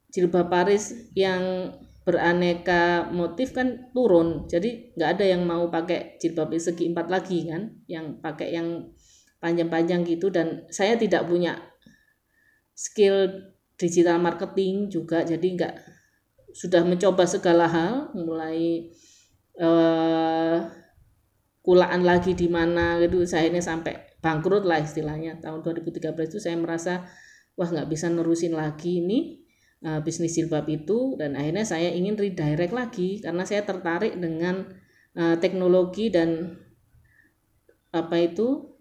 jilbab Paris yang beraneka motif kan turun. Jadi nggak ada yang mau pakai jilbab segi empat lagi kan, yang pakai yang panjang-panjang gitu dan saya tidak punya skill digital marketing juga jadi nggak sudah mencoba segala hal mulai uh, kulaan lagi di mana gitu. Saya ini sampai bangkrut lah istilahnya. Tahun 2013 itu saya merasa wah nggak bisa nerusin lagi ini uh, bisnis jilbab itu. Dan akhirnya saya ingin redirect lagi karena saya tertarik dengan uh, teknologi dan apa itu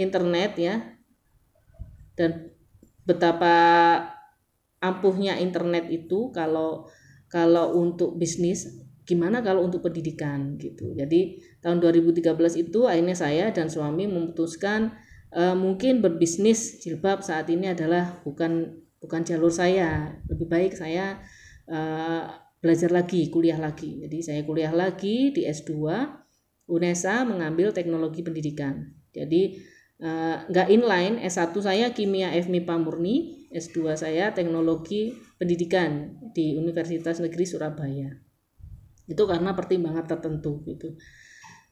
internet ya. Dan betapa ampuhnya internet itu kalau kalau untuk bisnis gimana kalau untuk pendidikan gitu. Jadi tahun 2013 itu akhirnya saya dan suami memutuskan uh, mungkin berbisnis jilbab saat ini adalah bukan bukan jalur saya. Lebih baik saya uh, belajar lagi, kuliah lagi. Jadi saya kuliah lagi di S2 UNESA mengambil teknologi pendidikan. Jadi uh, nggak inline S1 saya kimia FMIPA murni S2 saya teknologi pendidikan di Universitas Negeri Surabaya. Itu karena pertimbangan tertentu gitu.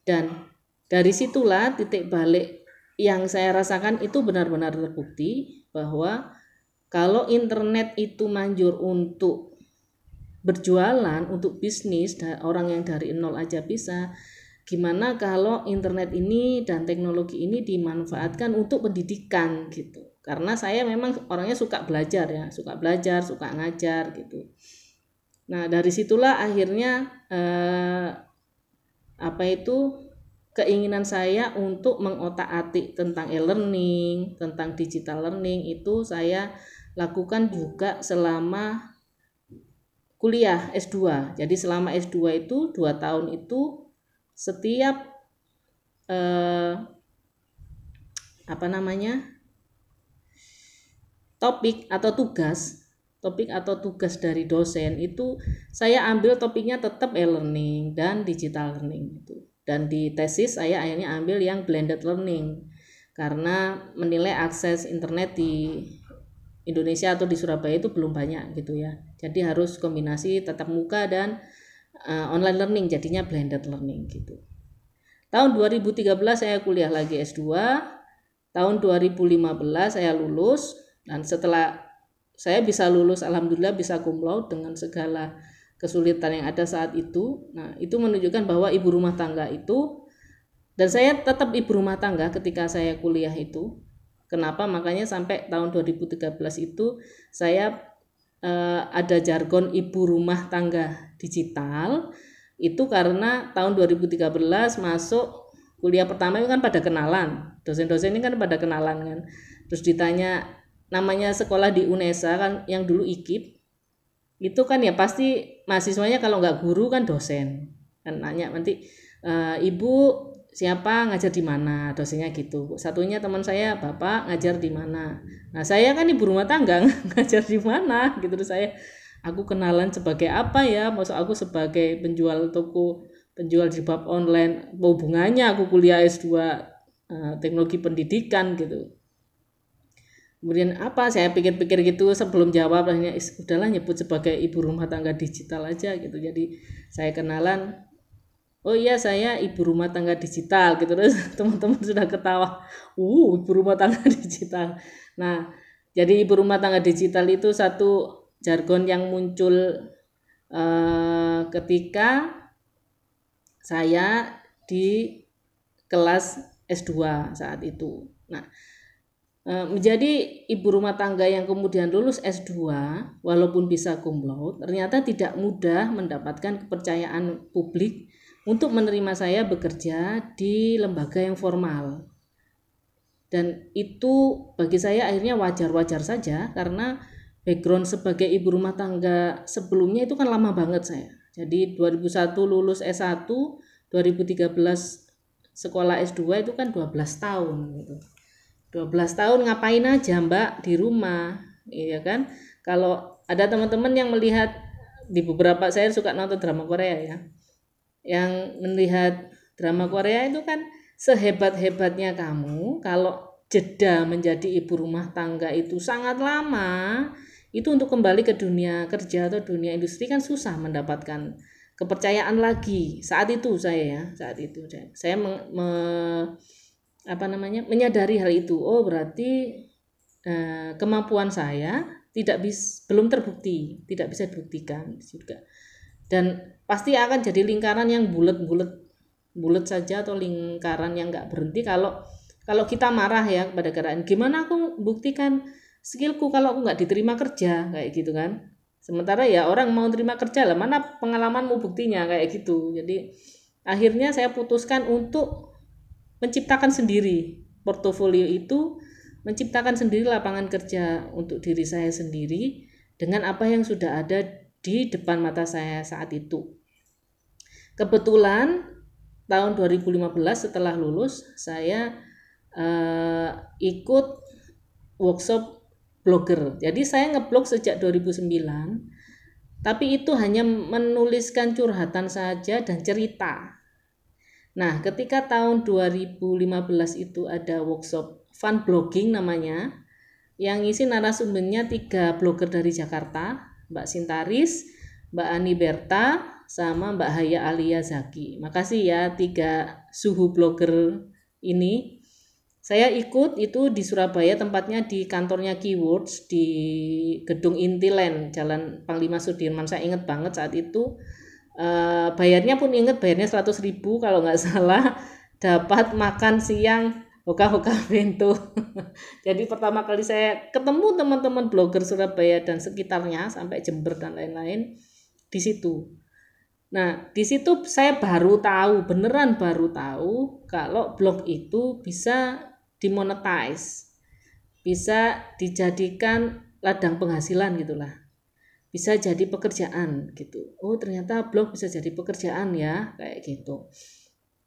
Dan dari situlah titik balik yang saya rasakan itu benar-benar terbukti bahwa kalau internet itu manjur untuk berjualan, untuk bisnis, orang yang dari nol aja bisa, gimana kalau internet ini dan teknologi ini dimanfaatkan untuk pendidikan gitu? Karena saya memang orangnya suka belajar ya suka belajar suka ngajar gitu. Nah dari situlah akhirnya eh, apa itu keinginan saya untuk mengotak-atik tentang e-learning tentang digital learning itu saya lakukan juga selama kuliah S2 jadi selama S2 itu dua tahun itu setiap eh, apa namanya topik atau tugas topik atau tugas dari dosen itu saya ambil topiknya tetap e-learning dan digital learning itu dan di tesis saya akhirnya ambil yang blended learning karena menilai akses internet di Indonesia atau di Surabaya itu belum banyak gitu ya. Jadi harus kombinasi tatap muka dan uh, online learning jadinya blended learning gitu tahun 2013 saya kuliah lagi S2 tahun 2015 saya lulus dan setelah saya bisa lulus alhamdulillah bisa cum dengan segala kesulitan yang ada saat itu. Nah, itu menunjukkan bahwa ibu rumah tangga itu dan saya tetap ibu rumah tangga ketika saya kuliah itu. Kenapa? Makanya sampai tahun 2013 itu saya eh, ada jargon ibu rumah tangga digital itu karena tahun 2013 masuk kuliah pertama itu kan pada kenalan. Dosen-dosen ini kan pada kenalan kan. Terus ditanya namanya sekolah di UNESA kan yang dulu IKIP itu kan ya pasti mahasiswanya kalau nggak guru kan dosen. Kan nanya nanti e, ibu siapa ngajar di mana dosennya gitu. Satunya teman saya bapak ngajar di mana. Nah saya kan ibu rumah tangga ngajar di mana gitu. Terus saya aku kenalan sebagai apa ya? Maksud aku sebagai penjual toko penjual jilbab online. Hubungannya aku kuliah S2 uh, eh, teknologi pendidikan gitu. Kemudian apa? Saya pikir-pikir gitu sebelum jawab akhirnya udahlah nyebut sebagai ibu rumah tangga digital aja gitu. Jadi saya kenalan oh iya saya ibu rumah tangga digital gitu. Terus teman-teman sudah ketawa. Uh ibu rumah tangga digital. Nah jadi ibu rumah tangga digital itu satu jargon yang muncul uh, ketika saya di kelas S2 saat itu. Nah Eh, menjadi ibu rumah tangga yang kemudian lulus S2 walaupun bisa cum laude ternyata tidak mudah mendapatkan kepercayaan publik untuk menerima saya bekerja di lembaga yang formal. Dan itu bagi saya akhirnya wajar-wajar saja karena background sebagai ibu rumah tangga sebelumnya itu kan lama banget saya. Jadi 2001 lulus S1 2013 sekolah S2 itu kan 12 tahun gitu. 12 tahun ngapain aja mbak? Di rumah iya kan? Kalau ada teman-teman yang melihat di beberapa saya suka nonton drama Korea ya yang melihat drama Korea itu kan sehebat-hebatnya kamu kalau jeda menjadi ibu rumah tangga itu sangat lama itu untuk kembali ke dunia kerja atau dunia industri kan susah mendapatkan kepercayaan lagi. Saat itu saya ya saat itu saya, saya me, me, apa namanya menyadari hal itu. Oh berarti eh, kemampuan saya tidak bis belum terbukti tidak bisa dibuktikan juga dan pasti akan jadi lingkaran yang bulat-bulat bulat saja atau lingkaran yang nggak berhenti kalau kalau kita marah ya kepada keadaan. Gimana aku buktikan skillku kalau aku nggak diterima kerja? Kayak gitu kan. Sementara ya orang mau terima kerja lah mana pengalamanmu buktinya? Kayak gitu. Jadi akhirnya saya putuskan untuk menciptakan sendiri portofolio itu menciptakan sendiri lapangan kerja untuk diri saya sendiri dengan apa yang sudah ada di depan mata saya saat itu. Kebetulan tahun 2015 setelah lulus saya uh, ikut workshop blogger. Jadi saya ngeblog sejak 2009 tapi itu hanya menuliskan curhatan saja dan cerita. Nah, ketika tahun 2015 itu ada workshop fun blogging namanya yang isi narasumbernya tiga blogger dari Jakarta Mbak Sintaris, Mbak Ani Berta, sama Mbak Haya Alia Zaki. Makasih ya tiga suhu blogger ini. Saya ikut itu di Surabaya tempatnya di kantornya Keywords di Gedung Intiland Jalan Panglima Sudirman. Saya ingat banget saat itu uh, bayarnya pun ingat bayarnya 100 ribu kalau nggak salah dapat makan siang hoka-hoka bento. Jadi pertama kali saya ketemu teman-teman blogger Surabaya dan sekitarnya sampai Jember dan lain-lain di situ. Nah, di situ saya baru tahu, beneran baru tahu kalau blog itu bisa dimonetize. Bisa dijadikan ladang penghasilan gitulah. Bisa jadi pekerjaan gitu. Oh, ternyata blog bisa jadi pekerjaan ya, kayak gitu.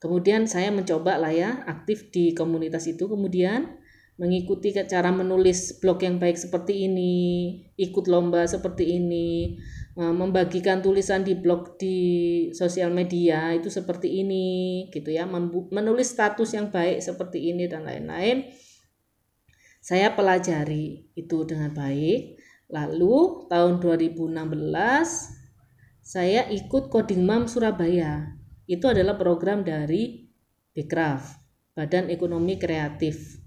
Kemudian saya mencoba lah ya aktif di komunitas itu kemudian mengikuti cara menulis blog yang baik seperti ini, ikut lomba seperti ini, eh, membagikan tulisan di blog di sosial media itu seperti ini gitu ya, menulis status yang baik seperti ini dan lain-lain. Saya pelajari itu dengan baik. Lalu tahun 2016 saya ikut Coding Mam Surabaya itu adalah program dari Bekraf, Badan Ekonomi Kreatif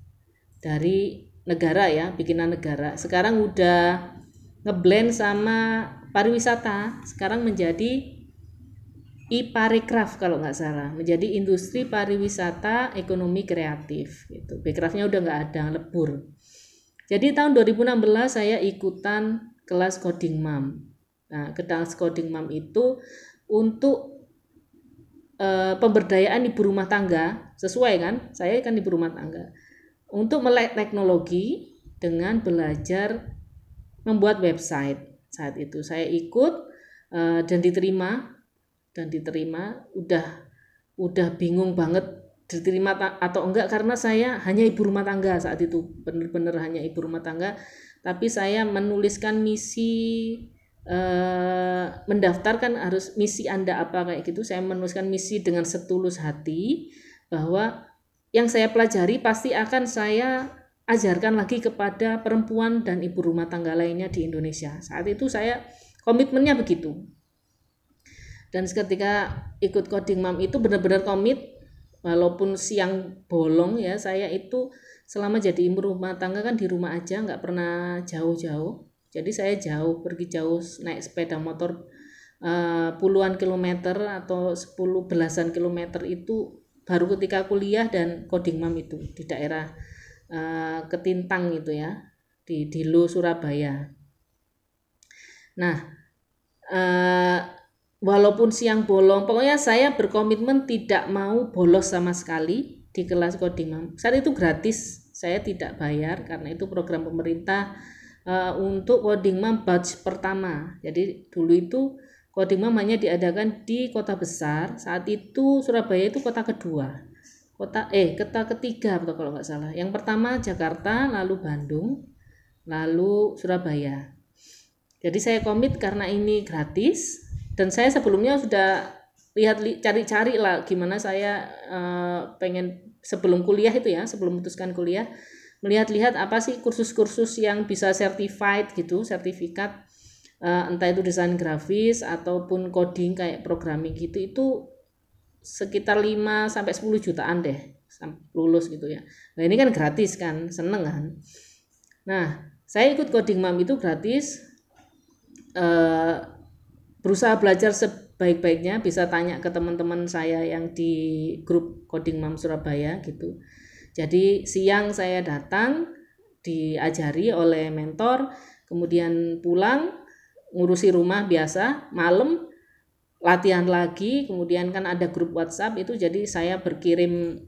dari negara ya, bikinan negara. Sekarang udah ngeblend sama pariwisata, sekarang menjadi IParekraf kalau nggak salah, menjadi industri pariwisata ekonomi kreatif gitu. Bekrafnya udah nggak ada, lebur. Jadi tahun 2016 saya ikutan kelas coding mam. Nah, kelas coding mam itu untuk e, pemberdayaan ibu rumah tangga. Sesuai kan? Saya kan ibu rumah tangga. Untuk melek teknologi dengan belajar membuat website saat itu. Saya ikut e, dan diterima dan diterima. Udah udah bingung banget diterima atau enggak karena saya hanya ibu rumah tangga saat itu. Benar-benar hanya ibu rumah tangga. Tapi saya menuliskan misi Eh, mendaftarkan harus misi Anda apa kayak gitu. Saya menuliskan misi dengan setulus hati bahwa yang saya pelajari pasti akan saya ajarkan lagi kepada perempuan dan ibu rumah tangga lainnya di Indonesia. Saat itu saya komitmennya begitu. Dan ketika ikut coding mam itu benar-benar komit walaupun siang bolong ya saya itu selama jadi ibu rumah tangga kan di rumah aja nggak pernah jauh-jauh jadi saya jauh pergi jauh naik sepeda motor uh, puluhan kilometer atau sepuluh belasan kilometer itu baru ketika kuliah dan coding mam itu di daerah uh, Ketintang itu ya di Dilo Surabaya. Nah uh, walaupun siang bolong pokoknya saya berkomitmen tidak mau bolos sama sekali di kelas coding mam. Saat itu gratis saya tidak bayar karena itu program pemerintah uh, untuk coding mam batch pertama. Jadi dulu itu coding mam hanya diadakan di kota besar. Saat itu Surabaya itu kota kedua. Kota eh kota ketiga atau kalau nggak salah. Yang pertama Jakarta, lalu Bandung, lalu Surabaya. Jadi saya komit karena ini gratis dan saya sebelumnya sudah lihat li, cari-cari lah gimana saya uh, pengen sebelum kuliah itu ya, sebelum memutuskan kuliah melihat-lihat apa sih kursus-kursus yang bisa certified gitu, sertifikat uh, entah itu desain grafis ataupun coding kayak programming gitu itu sekitar 5 sampai 10 jutaan deh lulus gitu ya. Nah, ini kan gratis kan, seneng kan. Nah, saya ikut coding mam itu gratis uh, berusaha belajar sebaik-baiknya bisa tanya ke teman-teman saya yang di grup coding mam Surabaya gitu jadi siang saya datang diajari oleh mentor kemudian pulang ngurusi rumah biasa malam latihan lagi kemudian kan ada grup WhatsApp itu jadi saya berkirim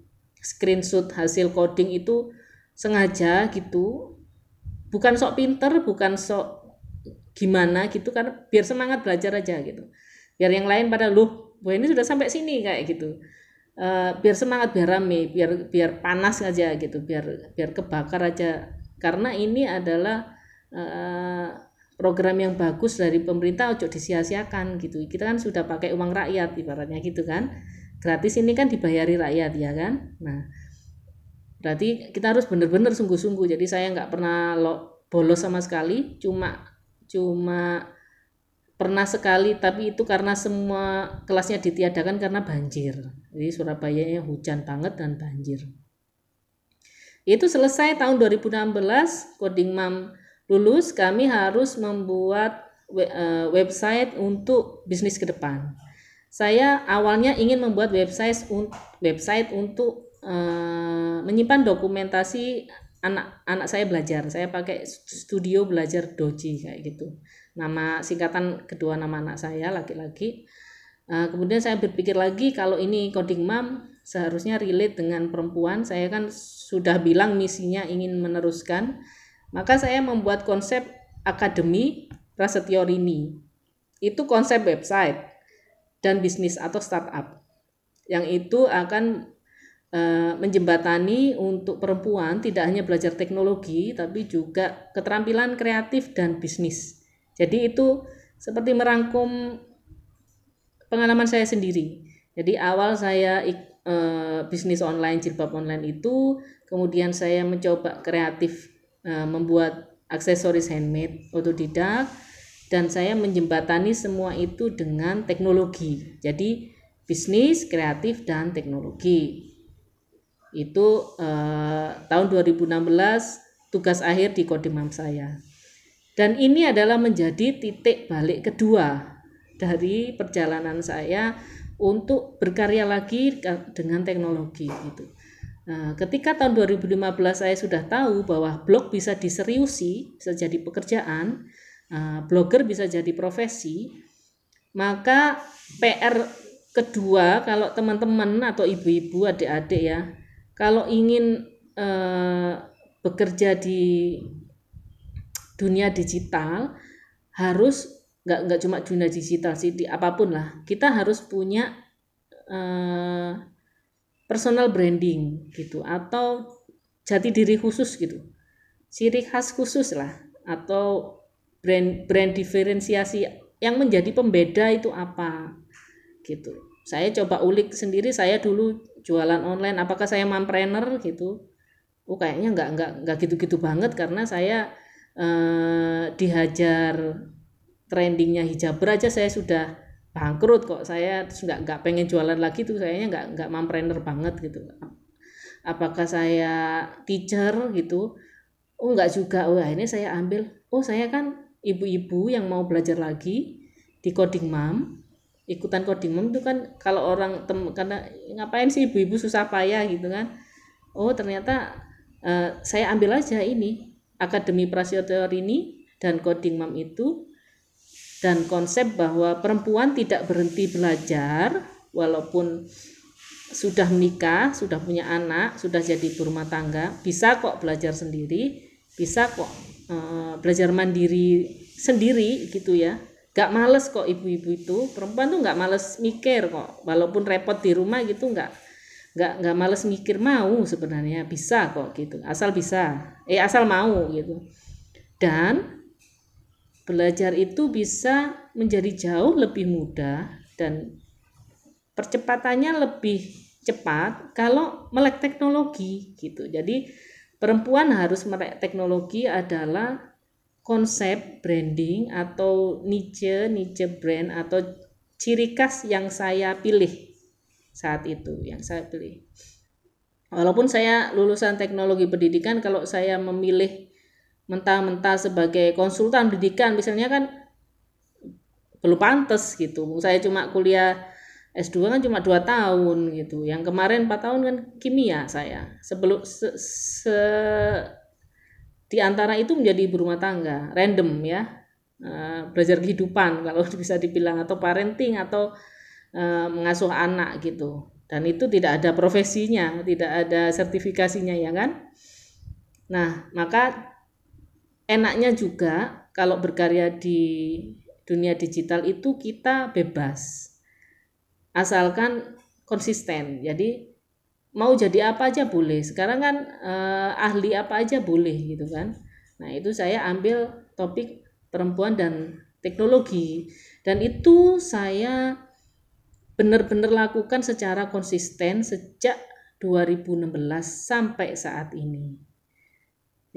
screenshot hasil coding itu sengaja gitu. Bukan sok pinter bukan sok gimana gitu kan biar semangat belajar aja gitu. Biar yang lain pada lu wah ini sudah sampai sini kayak gitu uh, biar semangat biar rame biar biar panas aja gitu biar biar kebakar aja. Karena ini adalah uh, program yang bagus dari pemerintah ojo disia-siakan gitu. Kita kan sudah pakai uang rakyat ibaratnya gitu kan. Gratis ini kan dibayari rakyat ya kan? Nah berarti kita harus benar-benar sungguh-sungguh. Jadi saya nggak pernah lo, bolos sama sekali. Cuma cuma pernah sekali tapi itu karena semua kelasnya ditiadakan karena banjir jadi Surabaya nya hujan banget dan banjir itu selesai tahun 2016 coding mam lulus kami harus membuat eh, website untuk bisnis ke depan saya awalnya ingin membuat website website untuk uh, menyimpan dokumentasi anak-anak saya belajar. Saya pakai studio belajar Doji kayak gitu. Nama singkatan kedua nama anak saya laki-laki. Uh, kemudian saya berpikir lagi kalau ini coding mom seharusnya relate dengan perempuan. Saya kan sudah bilang misinya ingin meneruskan. Maka saya membuat konsep akademi Prasetyo Rini. Itu konsep website dan bisnis atau startup yang itu akan uh, menjembatani untuk perempuan tidak hanya belajar teknologi tapi juga keterampilan kreatif dan bisnis. Jadi itu seperti merangkum pengalaman saya sendiri. Jadi awal saya uh, bisnis online jilbab online itu, kemudian saya mencoba kreatif uh, membuat aksesoris handmade otodidak dan saya menjembatani semua itu dengan teknologi. Jadi bisnis, kreatif dan teknologi. Itu eh, tahun 2016 tugas akhir di Kodimam saya. Dan ini adalah menjadi titik balik kedua dari perjalanan saya untuk berkarya lagi dengan teknologi gitu. Nah, ketika tahun 2015 saya sudah tahu bahwa blog bisa diseriusi, bisa jadi pekerjaan, uh, blogger bisa jadi profesi, maka PR kedua kalau teman-teman atau ibu-ibu adik-adik ya, kalau ingin uh, bekerja di dunia digital harus nggak nggak cuma dunia digital sih di apa pun lah. Kita harus punya uh, personal branding gitu atau jati diri khusus gitu. Ciri khas khusus lah atau brand brand diferensiasi yang menjadi pembeda itu apa gitu. Saya coba ulik sendiri saya dulu jualan online apakah saya mampreneur gitu? Oh kayaknya nggak nggak nggak gitu-gitu banget karena saya eh, dihajar trendingnya hijaber aja saya sudah bangkrut kok. Saya nggak nggak pengen jualan lagi tuh. Sayanya nggak nggak mampreneur banget gitu. Apakah saya teacher gitu? Oh nggak juga. Oh ini saya ambil. Oh saya kan ibu-ibu yang mau belajar lagi di coding mom. Ikutan coding mom itu kan kalau orang tem karena ngapain sih ibu-ibu susah payah gitu kan? Oh ternyata uh, saya ambil aja ini akademi prasetyo ini dan coding mom itu dan konsep bahwa perempuan tidak berhenti belajar walaupun sudah menikah, sudah punya anak, sudah jadi berumah tangga, bisa kok belajar sendiri, bisa kok uh, belajar mandiri sendiri gitu ya. Gak males kok ibu-ibu itu. Perempuan tuh gak males mikir kok walaupun repot di rumah gitu gak gak gak males mikir mau sebenarnya bisa kok gitu. Asal bisa. Eh asal mau gitu. Dan belajar itu bisa menjadi jauh lebih mudah dan percepatannya lebih cepat kalau melek teknologi gitu. Jadi perempuan harus melek teknologi adalah konsep branding atau niche niche brand atau ciri khas yang saya pilih saat itu yang saya pilih walaupun saya lulusan teknologi pendidikan kalau saya memilih mentah-mentah sebagai konsultan pendidikan misalnya kan belum pantas gitu. Saya cuma kuliah S2 kan cuma dua tahun gitu. Yang kemarin empat tahun kan kimia saya. Sebelum se, se di antara itu menjadi ibu rumah tangga random ya. Uh, belajar kehidupan kalau bisa dibilang atau parenting atau uh, mengasuh anak gitu. Dan itu tidak ada profesinya tidak ada sertifikasinya ya kan? Nah maka enaknya juga kalau berkarya di dunia digital itu kita bebas. Asalkan konsisten. Jadi mau jadi apa aja boleh. Sekarang kan eh, ahli apa aja boleh gitu kan? Nah itu saya ambil topik perempuan dan teknologi. Dan itu saya benar-benar lakukan secara konsisten sejak 2016 sampai saat ini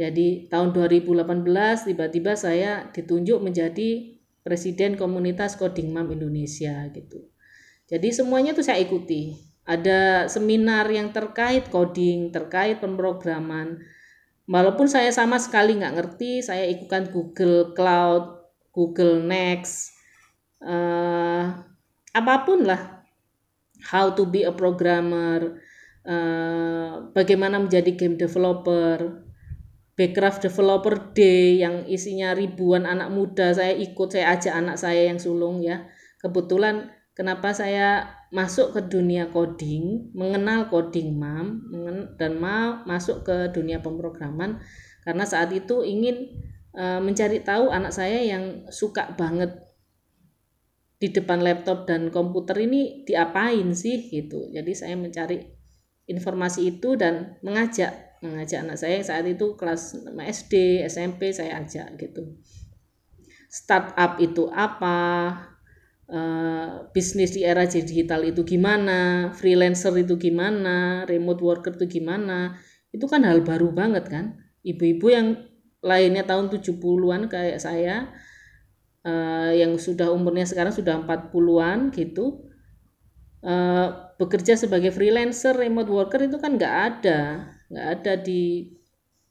jadi tahun 2018 tiba-tiba saya ditunjuk menjadi presiden komunitas Coding Mom Indonesia gitu. Jadi semuanya tuh saya ikuti. Ada seminar yang terkait coding, terkait pemrograman. Walaupun saya sama sekali nggak ngerti, saya ikutkan Google Cloud, Google Next, uh, apa pun lah. How to be a programmer, uh, bagaimana menjadi game developer, Backcraft Developer Day yang isinya ribuan anak muda saya ikut saya ajak anak saya yang sulung ya kebetulan kenapa saya masuk ke dunia coding mengenal coding mam dan mau masuk ke dunia pemrograman karena saat itu ingin uh, mencari tahu anak saya yang suka banget di depan laptop dan komputer ini diapain sih gitu jadi saya mencari informasi itu dan mengajak mengajak anak saya saat itu kelas SD, SMP saya ajak gitu. Startup itu apa? Uh, bisnis di era digital itu gimana, freelancer itu gimana, remote worker itu gimana, itu kan hal baru banget kan. Ibu-ibu yang lainnya tahun 70-an kayak saya, uh, yang sudah umurnya sekarang sudah 40-an gitu, uh, bekerja sebagai freelancer, remote worker itu kan nggak ada. Nggak ada di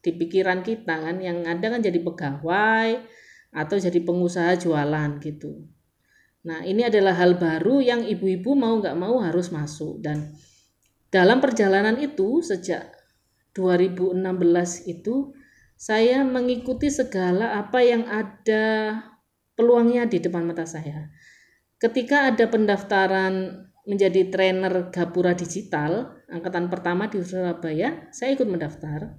di pikiran kita kan. Yang ada kan jadi pegawai atau jadi pengusaha jualan gitu. Nah ini adalah hal baru yang ibu-ibu mau nggak mau harus masuk. Dan dalam perjalanan itu sejak 2016 itu saya mengikuti segala apa yang ada peluangnya di depan mata saya ketika ada pendaftaran menjadi trainer Gapura Digital angkatan pertama di Surabaya, saya ikut mendaftar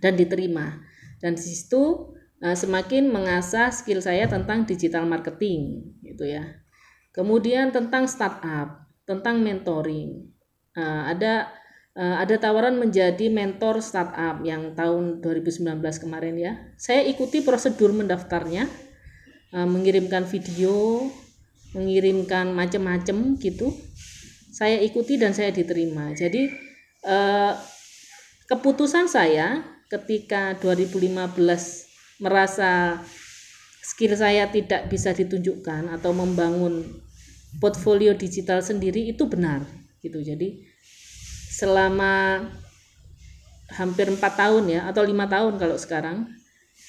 dan diterima. Dan di situ uh, semakin mengasah skill saya tentang digital marketing gitu ya. Kemudian tentang startup, tentang mentoring. Uh, ada uh, ada tawaran menjadi mentor startup yang tahun 2019 kemarin ya. Saya ikuti prosedur mendaftarnya, mengirimkan video, mengirimkan macam-macam gitu. Saya ikuti dan saya diterima. Jadi eh, keputusan saya ketika 2015 merasa skill saya tidak bisa ditunjukkan atau membangun portfolio digital sendiri itu benar gitu. Jadi selama hampir empat tahun ya atau lima tahun kalau sekarang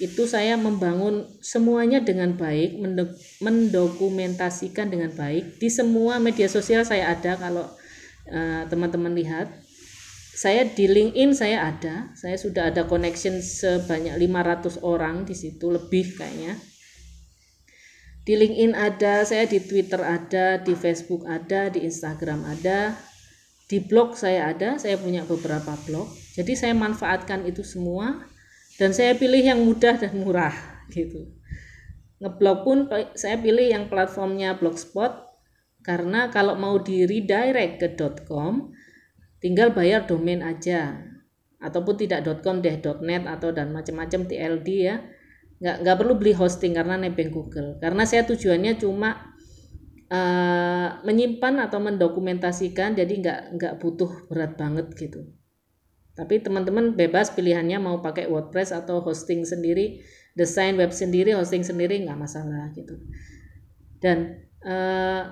itu saya membangun semuanya dengan baik, mendokumentasikan dengan baik di semua media sosial saya ada kalau eh, teman-teman uh, lihat. Saya di LinkedIn saya ada, saya sudah ada connection sebanyak 500 orang di situ lebih kayaknya. Di LinkedIn ada, saya di Twitter ada, di Facebook ada, di Instagram ada, di blog saya ada, saya punya beberapa blog. Jadi saya manfaatkan itu semua dan saya pilih yang mudah dan murah gitu. Ngeblog pun saya pilih yang platformnya blogspot karena kalau mau di redirect ke .com tinggal bayar domain aja. Ataupun tidak .com deh .net atau dan macam-macam TLD ya. Nggak nggak perlu beli hosting karena nebeng Google. Karena saya tujuannya cuma uh, menyimpan atau mendokumentasikan jadi nggak nggak butuh berat banget gitu tapi teman-teman bebas pilihannya mau pakai WordPress atau hosting sendiri, desain web sendiri, hosting sendiri nggak masalah gitu. Dan eh,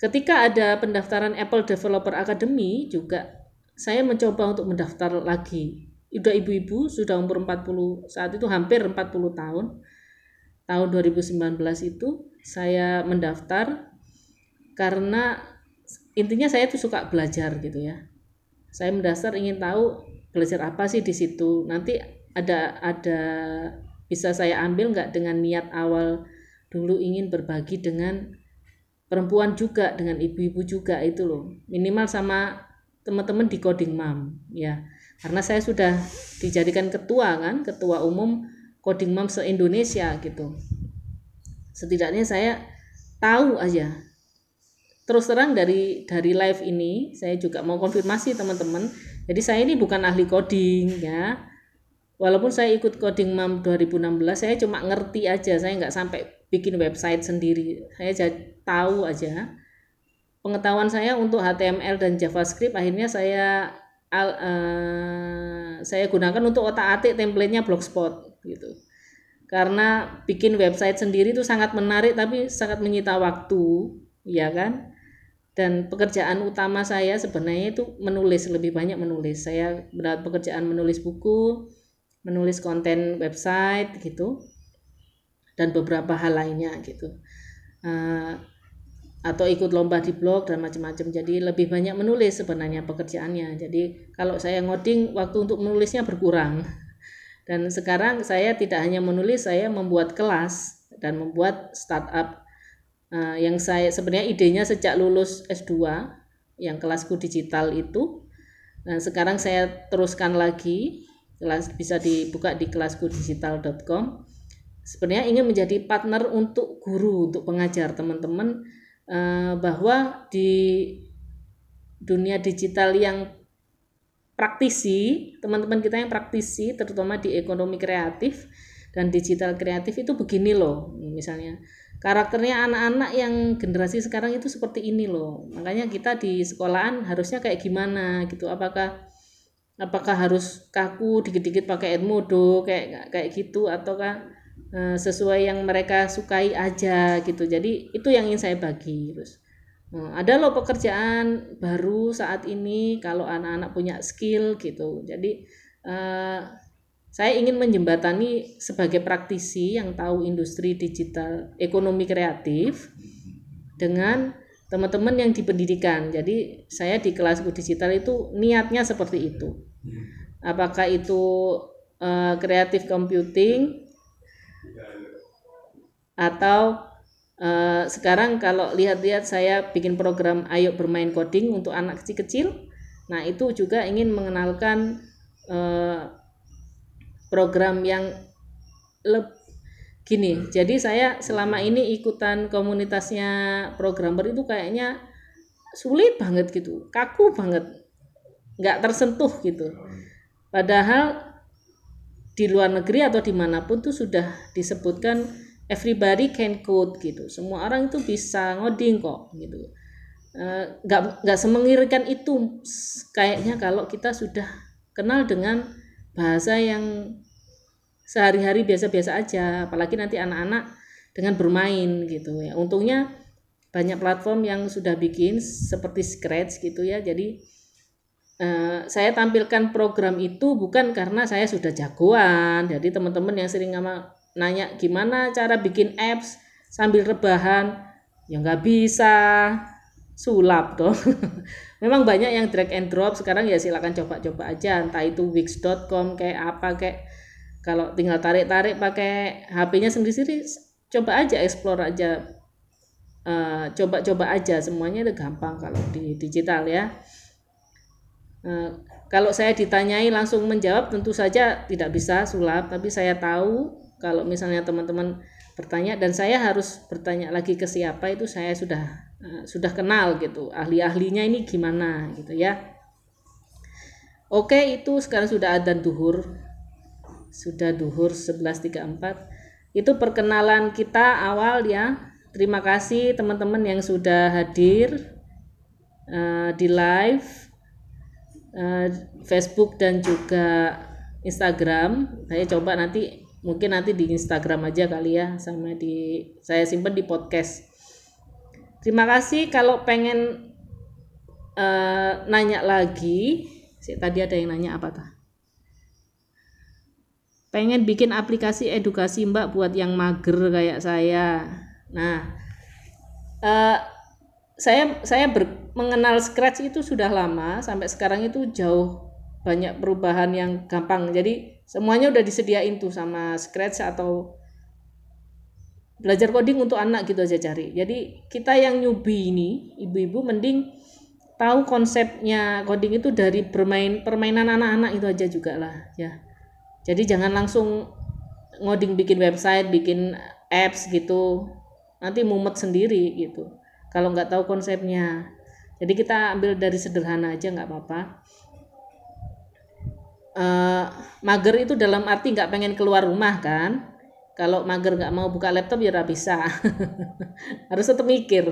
ketika ada pendaftaran Apple Developer Academy juga saya mencoba untuk mendaftar lagi. Udah ibu-ibu sudah umur 40 saat itu hampir 40 tahun. Tahun 2019 itu saya mendaftar karena intinya saya tuh suka belajar gitu ya. Saya mendaftar ingin tahu belajar apa sih di situ? Nanti ada ada bisa saya ambil nggak dengan niat awal dulu ingin berbagi dengan perempuan juga dengan ibu-ibu juga itu loh. Minimal sama teman-teman di coding mam ya. Karena saya sudah dijadikan ketua kan ketua umum coding mam se Indonesia gitu. Setidaknya saya tahu aja. Terus terang dari dari live ini saya juga mau konfirmasi teman-teman jadi saya ini bukan ahli coding ya walaupun saya ikut coding mam 2016 saya cuma ngerti aja saya nggak sampai bikin website sendiri saya tahu aja pengetahuan saya untuk HTML dan JavaScript akhirnya saya al, uh, saya gunakan untuk otak-atik templatenya Blogspot gitu. Karena bikin website sendiri itu sangat menarik tapi sangat menyita waktu, ya kan? Dan pekerjaan utama saya sebenarnya itu menulis lebih banyak menulis. Saya berat pekerjaan menulis buku, menulis konten website gitu, dan beberapa hal lainnya gitu. Uh, atau ikut lomba di blog dan macam-macam. Jadi lebih banyak menulis sebenarnya pekerjaannya. Jadi kalau saya ngoding waktu untuk menulisnya berkurang. Dan sekarang saya tidak hanya menulis, saya membuat kelas dan membuat startup uh, yang saya sebenarnya idenya sejak lulus S2 yang kelasku digital itu. Dan sekarang saya teruskan lagi kelas bisa dibuka di kelaskudigital.com. Sebenarnya ingin menjadi partner untuk guru, untuk pengajar teman-teman Eh, bahwa di dunia digital yang praktisi, teman-teman kita yang praktisi, terutama di ekonomi kreatif dan digital kreatif itu begini loh, misalnya karakternya anak-anak yang generasi sekarang itu seperti ini loh. Makanya kita di sekolahan harusnya kayak gimana gitu. Apakah apakah harus kaku dikit-dikit pakai Edmodo kayak kayak gitu ataukah Eh, sesuai yang mereka sukai aja gitu jadi itu yang ingin saya bagi terus eh, ada loh pekerjaan baru saat ini kalau anak-anak punya skill gitu jadi uh, saya ingin menjembatani sebagai praktisi yang tahu industri digital ekonomi kreatif dengan teman-teman yang di pendidikan. Jadi saya di kelasku digital itu niatnya seperti itu. Apakah itu kreatif uh, computing atau uh, sekarang kalau lihat-lihat saya bikin program ayo bermain coding untuk anak kecil-kecil nah itu juga ingin mengenalkan uh, program yang leb gini jadi saya selama ini ikutan komunitasnya programmer itu kayaknya sulit banget gitu kaku banget nggak tersentuh gitu. Padahal di luar negeri atau di mana pun tuh sudah disebutkan everybody can code gitu semua orang itu bisa ngoding kok gitu. Eh, nggak uh, nggak semengirikan itu kayaknya kalau kita sudah kenal dengan bahasa yang sehari-hari biasa-biasa aja apalagi nanti anak-anak dengan bermain gitu ya untungnya banyak platform yang sudah bikin seperti Scratch gitu ya jadi Uh, saya tampilkan program itu bukan karena saya sudah jagoan. Jadi teman-teman yang sering nama, nanya gimana cara bikin apps sambil rebahan, ya nggak bisa sulap tuh. Memang banyak yang drag and drop sekarang ya silakan coba-coba aja. Entah itu wix.com kayak apa kayak kalau tinggal tarik-tarik pakai HP-nya sendiri-sendiri, coba aja explore aja. Eh, coba-coba uh, aja semuanya itu gampang kalau di digital ya. Eh, kalau saya ditanyai langsung menjawab tentu saja tidak bisa sulap, tapi saya tahu kalau misalnya teman-teman bertanya dan saya harus bertanya lagi ke siapa itu saya sudah uh, sudah kenal gitu ahli-ahlinya ini gimana gitu ya. Oke itu sekarang sudah ada duhur sudah duhur 11.34 itu perkenalan kita awal ya terima kasih teman-teman yang sudah hadir uh, di live uh, Facebook dan juga Instagram. Saya coba nanti mungkin nanti di Instagram aja kali ya sama di saya simpan di podcast. Terima kasih kalau pengen uh, nanya lagi. Tadi ada yang nanya apa tah? Pengen bikin aplikasi edukasi mbak buat yang mager kayak saya. Nah uh, saya saya ber, mengenal Scratch itu sudah lama sampai sekarang itu jauh banyak perubahan yang gampang. Jadi semuanya udah disediain tuh sama Scratch atau belajar coding untuk anak gitu aja cari. Jadi kita yang newbie ini ibu-ibu mending tahu konsepnya coding itu dari bermain permainan anak-anak itu aja juga lah ya jadi jangan langsung ngoding bikin website bikin apps gitu. Nanti mumet sendiri gitu kalau nggak tahu konsepnya. Jadi kita ambil dari sederhana aja nggak apa-apa. Uh, mager itu dalam arti nggak pengen keluar rumah kan? Kalau mager nggak mau buka laptop ya nggak bisa. Harus tetap mikir.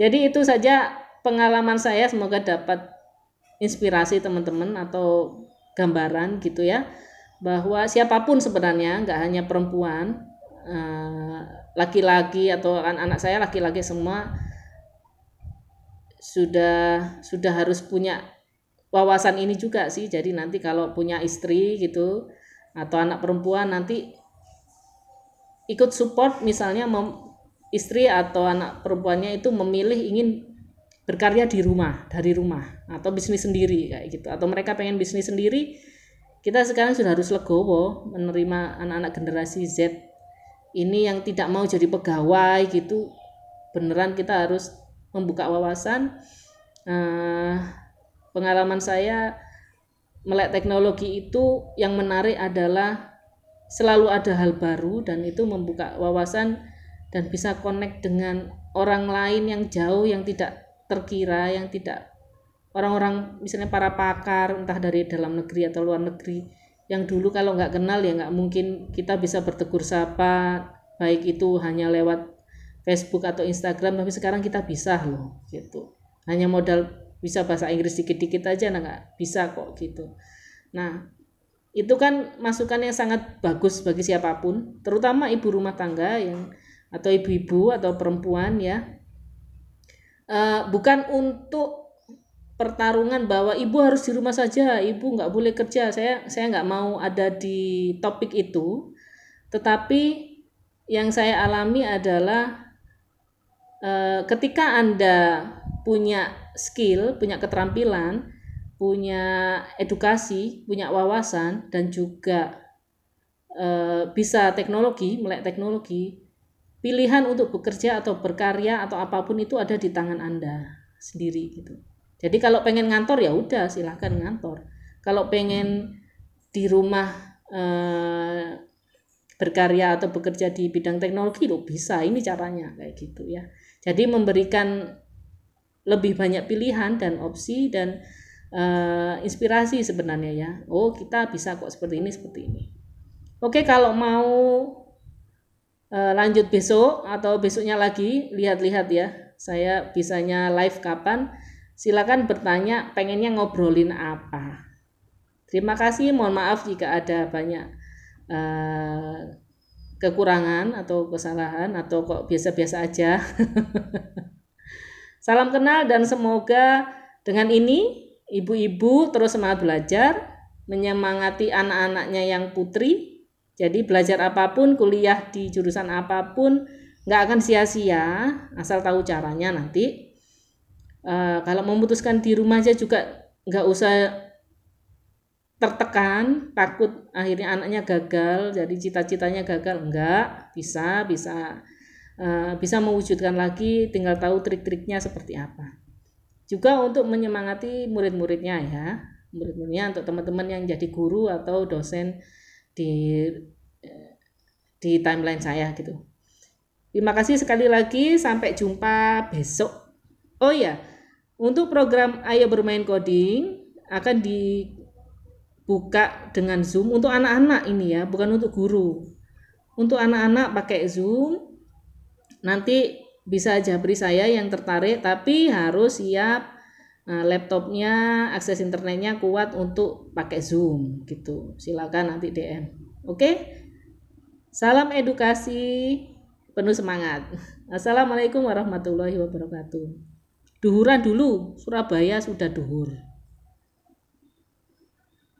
Jadi itu saja pengalaman saya. Semoga dapat inspirasi teman-teman atau gambaran gitu ya bahwa siapa pun sebenarnya nggak hanya perempuan eh, laki-laki atau anak-anak saya laki-laki semua sudah sudah harus punya wawasan ini juga sih. Jadi nanti kalau punya istri gitu atau anak perempuan nanti ikut support misalnya mem, istri atau anak perempuannya itu memilih ingin berkarya di rumah dari rumah atau bisnis sendiri kayak gitu. Atau mereka pengen bisnis sendiri kita sekarang sudah harus legowo menerima anak-anak generasi Z. Ini yang tidak mau jadi pegawai gitu beneran kita harus membuka wawasan. Uh, pengalaman saya melek teknologi itu yang menarik adalah selalu ada hal baru dan itu membuka wawasan dan bisa connect dengan orang lain yang jauh yang tidak terkira yang tidak orang-orang misalnya para pakar entah dari dalam negeri atau luar negeri yang dulu kalau nggak kenal ya nggak mungkin kita bisa bertegur sapa baik itu hanya lewat Facebook atau Instagram tapi sekarang kita bisa loh gitu. Hanya modal bisa bahasa Inggris dikit-dikit aja nah nggak bisa kok gitu. Nah itu kan masukan yang sangat bagus bagi siapa pun terutama ibu rumah tangga yang atau ibu-ibu atau perempuan ya uh, bukan untuk pertarungan bahwa ibu harus di rumah saja, ibu nggak boleh kerja. Saya saya nggak mau ada di topik itu. Tetapi yang saya alami adalah uh, ketika anda punya skill, punya keterampilan, punya edukasi, punya wawasan, dan juga uh, bisa teknologi, melek teknologi, pilihan untuk bekerja atau berkarya atau apa pun itu ada di tangan Anda sendiri gitu. Jadi kalau pengen ngantor ya udah silahkan ngantor. Kalau pengen di rumah eh, berkarya atau bekerja di bidang teknologi lo bisa ini caranya kayak gitu ya. Jadi memberikan lebih banyak pilihan dan opsi dan uh, inspirasi sebenarnya ya. Oh kita bisa kok seperti ini seperti ini. Oke kalau mau Eh, lanjut besok atau besoknya lagi lihat-lihat ya. Saya bisanya live kapan. Silakan bertanya pengennya ngobrolin apa. Terima kasih mohon maaf jika ada banyak uh, kekurangan atau kesalahan atau kok biasa-biasa aja. Salam kenal dan semoga dengan ini ibu-ibu terus semangat belajar menyemangati anak-anaknya yang putri jadi belajar apa pun, kuliah di jurusan apa pun, nggak akan sia-sia asal tahu caranya nanti. Uh, kalau memutuskan di rumah aja juga nggak usah tertekan, takut akhirnya anaknya gagal, jadi cita-citanya gagal, enggak, bisa, bisa, uh, bisa mewujudkan lagi, tinggal tahu trik-triknya seperti apa. Juga untuk menyemangati murid-muridnya ya, murid-muridnya untuk teman-teman yang jadi guru atau dosen di di timeline saya gitu. Terima kasih sekali lagi, sampai jumpa besok. Oh ya, untuk program Ayo Bermain Coding akan dibuka dengan Zoom untuk anak-anak ini ya, bukan untuk guru. Untuk anak-anak pakai Zoom, nanti bisa jabri saya yang tertarik, tapi harus siap laptopnya, akses internetnya kuat untuk pakai Zoom gitu. Silakan nanti DM. Oke? Salam edukasi penuh semangat. Assalamualaikum warahmatullahi wabarakatuh. Duhuran dulu, Surabaya sudah duhur.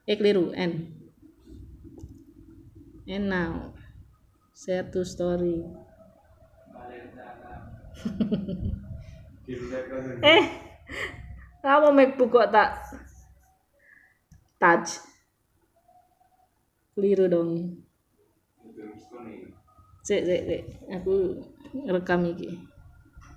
Eh keliru, N. and now share to story eh apa MacBook kok tak touch. Keliru dong. Cek cek cek. Aku rekam iki